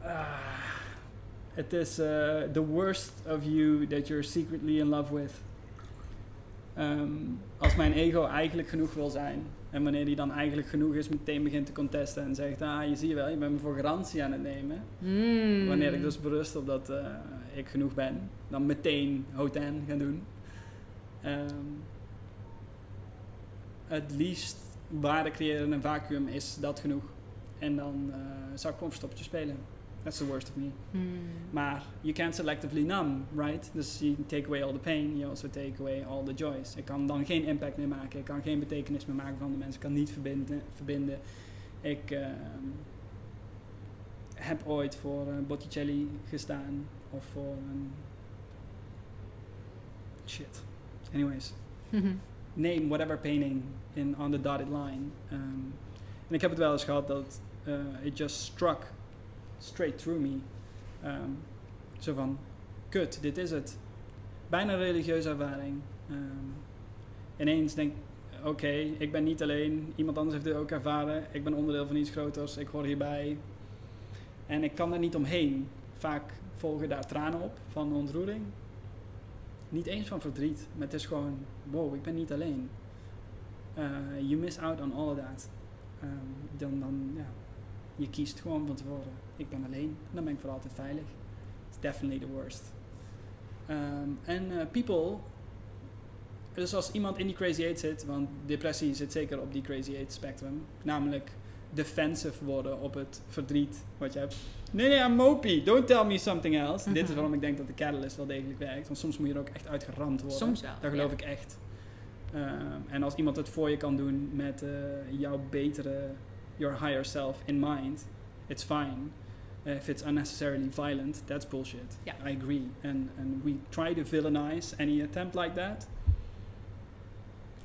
Ah, Het is uh, the worst of you that you're secretly in love with. Ehm, als mijn ego eigenlijk genoeg wil zijn. En wanneer die dan eigenlijk genoeg is, meteen begint te contesten en zegt: Ah, je ziet wel, je bent me voor garantie aan het nemen. Hmm. Wanneer ik dus berust op dat eh, ik genoeg ben, dan meteen hoten gaan doen. Ehm, het liefst waarde creëren in een vacuüm is dat genoeg. En dan eh, zou ik gewoon verstoppertje spelen. That's the worst of me. Hmm. Maar you can't selectively numb, right? Dus you take away all the pain, you also take away all the joys. Ik kan dan geen impact meer maken, ik kan geen betekenis meer maken van de mensen, ik kan niet verbinden. verbinden. Ik ehm, heb ooit voor eh, Botticelli gestaan of voor een. Shit. Anyways, name whatever painting in on the dotted line. Ehm, en ik heb het wel eens gehad dat eh, it just struck straight through me. Ehm, zo van, kut, dit is het. Bijna religieuze ervaring. Ehm, ineens denk oké, ik ben niet alleen. Iemand anders heeft dit ook ervaren. Ik ben onderdeel van iets groters. Ik hoor hierbij. En ik kan daar niet omheen. Vaak volgen daar tranen op van ontroering. Niet eens van verdriet. Maar het is gewoon, wow, ik ben niet alleen. Uh, you miss out on all of that. Ehm, dan, dan, ja, je kiest gewoon van tevoren. Ik ben alleen. Dan ben ik voor altijd veilig. It's definitely the worst. Ehm, en uh, people, dus als iemand in die crazy eight zit, want depressie zit zeker op die crazy eight spectrum, namelijk defensive worden op het verdriet wat je hebt. Nee, nee, I'm mopey. Don't tell me something else. Mhm. Dit is waarom ik denk dat de catalyst wel degelijk werkt. Want soms moet je er ook echt uitgeramd worden. Soms wel. Daar geloof ja. ik echt. Ehm, en als iemand het voor je kan doen met eh, jouw betere, your higher self in mind, it's fine. If it's unnecessarily violent, that's bullshit. I agree. And, and we try to villainize any attempt like that.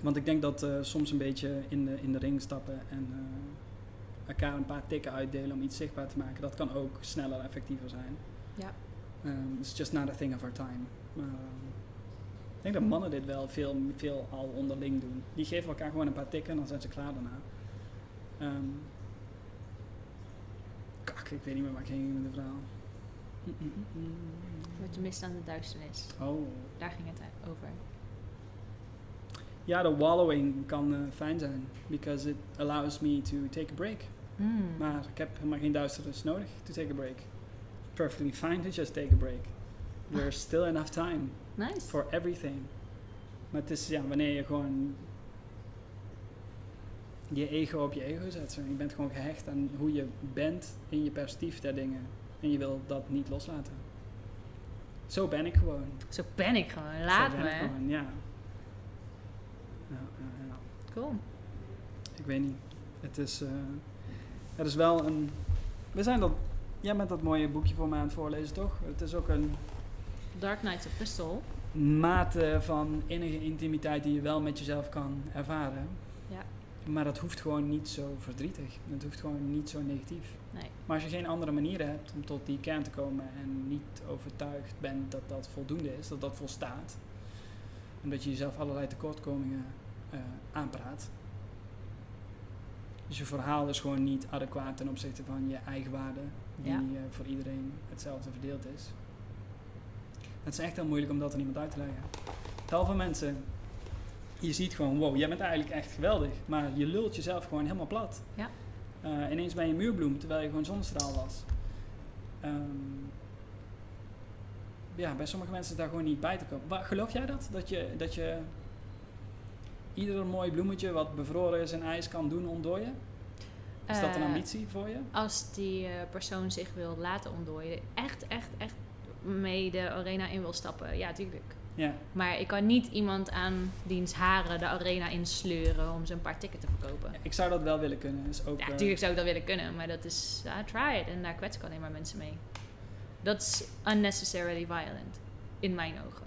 Want ik denk dat eh, soms een beetje in de, in de ring stappen en eh, elkaar een paar tikken uitdelen om iets zichtbaar te maken, dat kan ook sneller effectiever zijn. Ja. Um, it's just not a thing of our time. Maar um, ik denk dat mannen dit wel veel, veel al onderling doen. Die geven elkaar gewoon een paar tikken en dan zijn ze klaar daarna. Ehm, ik weet niet meer waar ik heen ging met het verhaal. Mm, mm, mm, mm. Wat je mist aan de duisternis. Oh. Daar ging het over. Ja, de wallowing kan eh, fijn zijn. Because it allows me to take a break. Mm. Maar ik heb helemaal geen duisternis nodig to take a break. Perfectly fine to just take a break. There's still enough time Nice. for everything. Maar het is ja, wanneer je gewoon je ego op je ego zet. Je bent gewoon gehecht aan hoe je bent in je perspectief der dingen. En je wil dat niet loslaten. Zo ben ik gewoon. Zo ben ik gewoon. Zo Laat ben me. ik gewoon, ja. Cool. Ik weet niet. Het is, eh het is wel een. We zijn dat. Jij bent dat mooie boekje voor mij aan het voorlezen, toch? Het is ook een Dark Knights of Soul. mate van innige intimiteit die je wel met jezelf kan ervaren. Maar dat hoeft gewoon niet zo verdrietig. Het hoeft gewoon niet zo negatief. Nee. Maar als je geen andere manieren hebt om tot die kern te komen en niet overtuigd bent dat dat voldoende is, dat dat volstaat, en dat je jezelf allerlei tekortkomingen eh, aanpraat. Dus je verhaal is gewoon niet adequaat ten opzichte van je eigen waarde, die Ja. eh, voor iedereen hetzelfde verdeeld is. Het is echt heel moeilijk om dat aan iemand uit te leggen. Tal van mensen, je ziet gewoon, wow, jij bent eigenlijk echt geweldig, maar je lult jezelf gewoon helemaal plat. Ja. Eh, ineens ben je een muurbloem terwijl je gewoon zonnestraal was. Ehm, ja, bij sommige mensen is daar gewoon niet bij te komen. Geloof jij dat? Dat je, dat je ieder mooi bloemetje wat bevroren is in ijs kan doen ontdooien? Is dat een Eh, ambitie voor je? Als die eh, persoon zich wil laten ontdooien, echt, echt, echt mee de arena in wil stappen, ja, tuurlijk. Ja. Maar ik kan niet iemand aan diens haren de arena insleuren om ze een paar tickets te verkopen. Ik zou dat wel willen kunnen. Is ook, Ja, eh, natuurlijk zou ik dat willen kunnen, maar dat is, try it. En daar kwets ik alleen maar mensen mee. Dat is unnecessarily violent, in mijn ogen.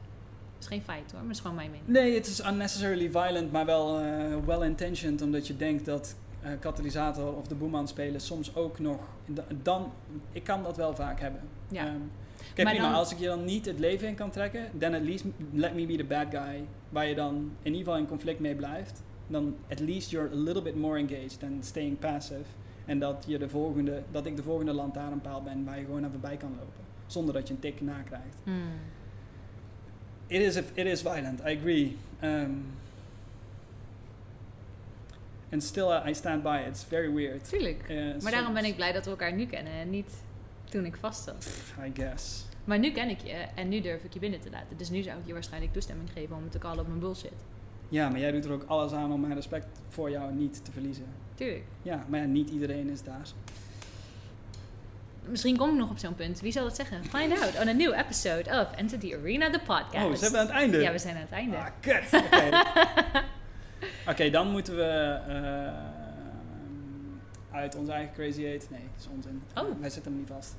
Dat is geen feit hoor, maar dat is gewoon mijn mening. Nee, het is unnecessarily violent, maar wel eh, well-intentioned. Omdat je denkt dat eh, katalysator of de boeman spelen soms ook nog... da- Dan, ik kan dat wel vaak hebben. Ja. Ehm, kijk, Maar prima, dan- als ik je dan niet het leven in kan trekken... then at least let me be the bad guy. Waar je dan in ieder geval in conflict mee blijft. Dan at least you're a little bit more engaged than staying passive. En dat, je de volgende, dat ik de volgende lantaarnpaal ben waar je gewoon naar voorbij kan lopen. Zonder dat je een tik nakrijgt. Hmm. It is, it is violent, I agree. Um, and still uh, I stand by it. It's very weird. Tuurlijk. Uh, Maar daarom ben ik blij dat we elkaar nu kennen en niet toen ik vast zat. I guess. Maar nu ken ik je en nu durf ik je binnen te laten. Dus nu zou ik je waarschijnlijk toestemming geven om te callen op mijn bullshit. Ja, maar jij doet er ook alles aan om mijn respect voor jou niet te verliezen. Tuurlijk. Ja, maar ja, niet iedereen is daar. Misschien kom ik nog op zo'n punt. Wie zal het zeggen? Find out on a new episode of Enter the Arena, the podcast. Oh, we zijn aan het einde. Ja, we zijn aan het einde. Ah, kut. Oké. Dan moeten we... ehm, uit onze eigen Crazy Eight. Nee, dat is onzin. Oh. Wij zitten hem niet vast.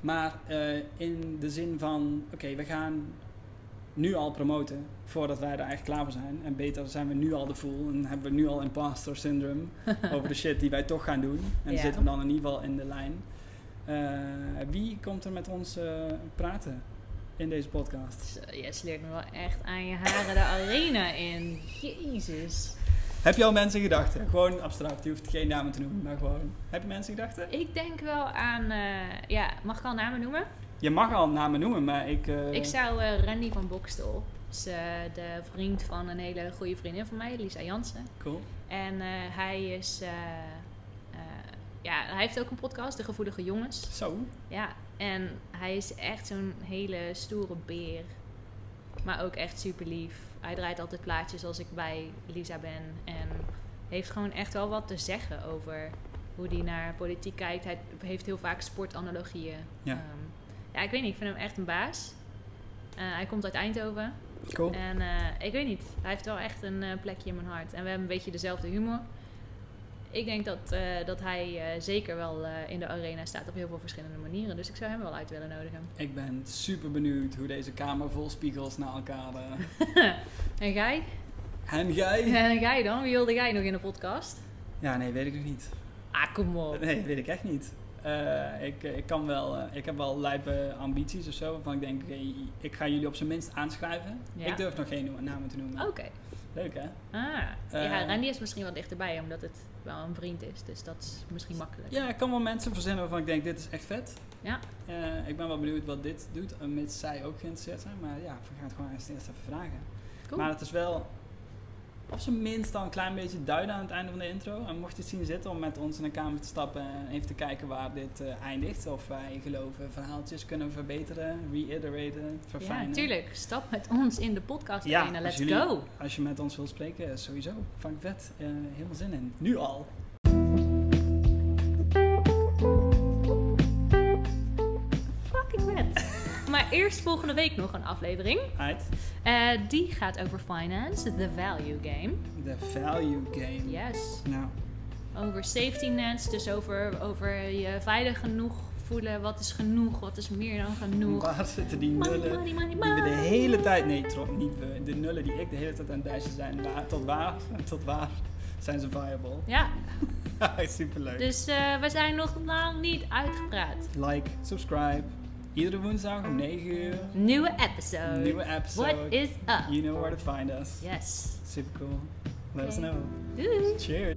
Maar eh, in de zin van, oké, we gaan nu al promoten voordat wij er eigenlijk klaar voor zijn. En beter zijn we nu al de fool en hebben we nu al imposter syndrome over de shit die wij toch gaan doen. En Ja. zitten we dan in ieder geval in de lijn. Eh, wie komt er met ons eh, praten in deze podcast? Je sleurt me wel echt aan je haren de arena in. Jezus. Heb je al mensen gedachten? Gewoon abstract, je hoeft geen namen te noemen, maar gewoon. Heb je mensen gedachten? Ik denk wel aan... eh, ja, mag ik al namen noemen? Je mag al namen noemen, maar ik... eh, Ik zou eh, Randy van Bokstel. eh, de vriend van een hele goede vriendin van mij, Lisa Jansen. Cool. En hij is... ja, hij heeft ook een podcast, De Gevoelige Jongens. Zo. Ja, en hij is echt zo'n hele stoere beer. Maar ook echt super lief. Hij draait altijd plaatjes als ik bij Lisa ben. En heeft gewoon echt wel wat te zeggen over hoe hij naar politiek kijkt. Hij heeft heel vaak sportanalogieën. Ja. Ehm, ja, ik weet niet. Ik vind hem echt een baas. Eh, hij komt uit Eindhoven. Cool. En eh, ik weet niet. Hij heeft wel echt een eh, plekje in mijn hart. En we hebben een beetje dezelfde humor. Ik denk dat, eh, dat hij eh, zeker wel eh, in de arena staat op heel veel verschillende manieren. Dus ik zou hem wel uit willen nodigen. Ik ben super benieuwd hoe deze kamer vol spiegels naar elkaar... En jij? En jij? En jij dan? Wie wilde jij nog in de podcast? Ja, nee, weet ik nog niet. Ah, kom op. Nee, weet ik echt niet. Ik, ik kan wel, ik heb wel lijpe ambities of zo, waarvan ik denk, ik ga jullie op zijn minst aanschrijven. Ja. Ik durf nog geen namen te noemen. Oké. Leuk hè? Ah. ja. Randy is misschien wat dichterbij, omdat het wel een vriend is. Dus dat is misschien makkelijk. Ja, ik kan wel mensen verzinnen waarvan ik denk, dit is echt vet. Ja. Eh, ik ben wel benieuwd wat dit doet, mits zij ook geïnteresseerd zijn. Maar ja, we gaan het gewoon eerst eerst even vragen. Cool. Maar het is wel op zijn minst al een klein beetje duiden aan het einde van de intro. En mocht je het zien zitten om met ons in de kamer te stappen en even te kijken waar dit eh, eindigt. Of wij geloven verhaaltjes kunnen verbeteren, reiteraten, ja, verfijnen. tuurlijk. Stap met ons in de podcast Ja, arena. Let's jullie- go. Als je met ons wil spreken, sowieso. Vang vet. Eh, helemaal zin in. Nu al. Eerst volgende week nog een aflevering. Uit Eh, die gaat over finance, the value game. de value game. Yes. Nou, Over safety nets, dus over, over je veilig genoeg voelen. Wat is genoeg, wat is meer dan genoeg. waar zitten die nullen money, money, die we de hele tijd... Nee, tro- niet we. De nullen die ik de hele tijd aan het dashen zijn. Waar, tot waar? Tot waar zijn ze viable? Ja, Superleuk. dus eh, we zijn nog lang niet uitgepraat. Like, subscribe. Iedere woensdag om 9 uur. Nieuwe episode. Nieuwe episode. What is up? You know where to find us. Yes. Super cool. Let us know. Doei. Cheers.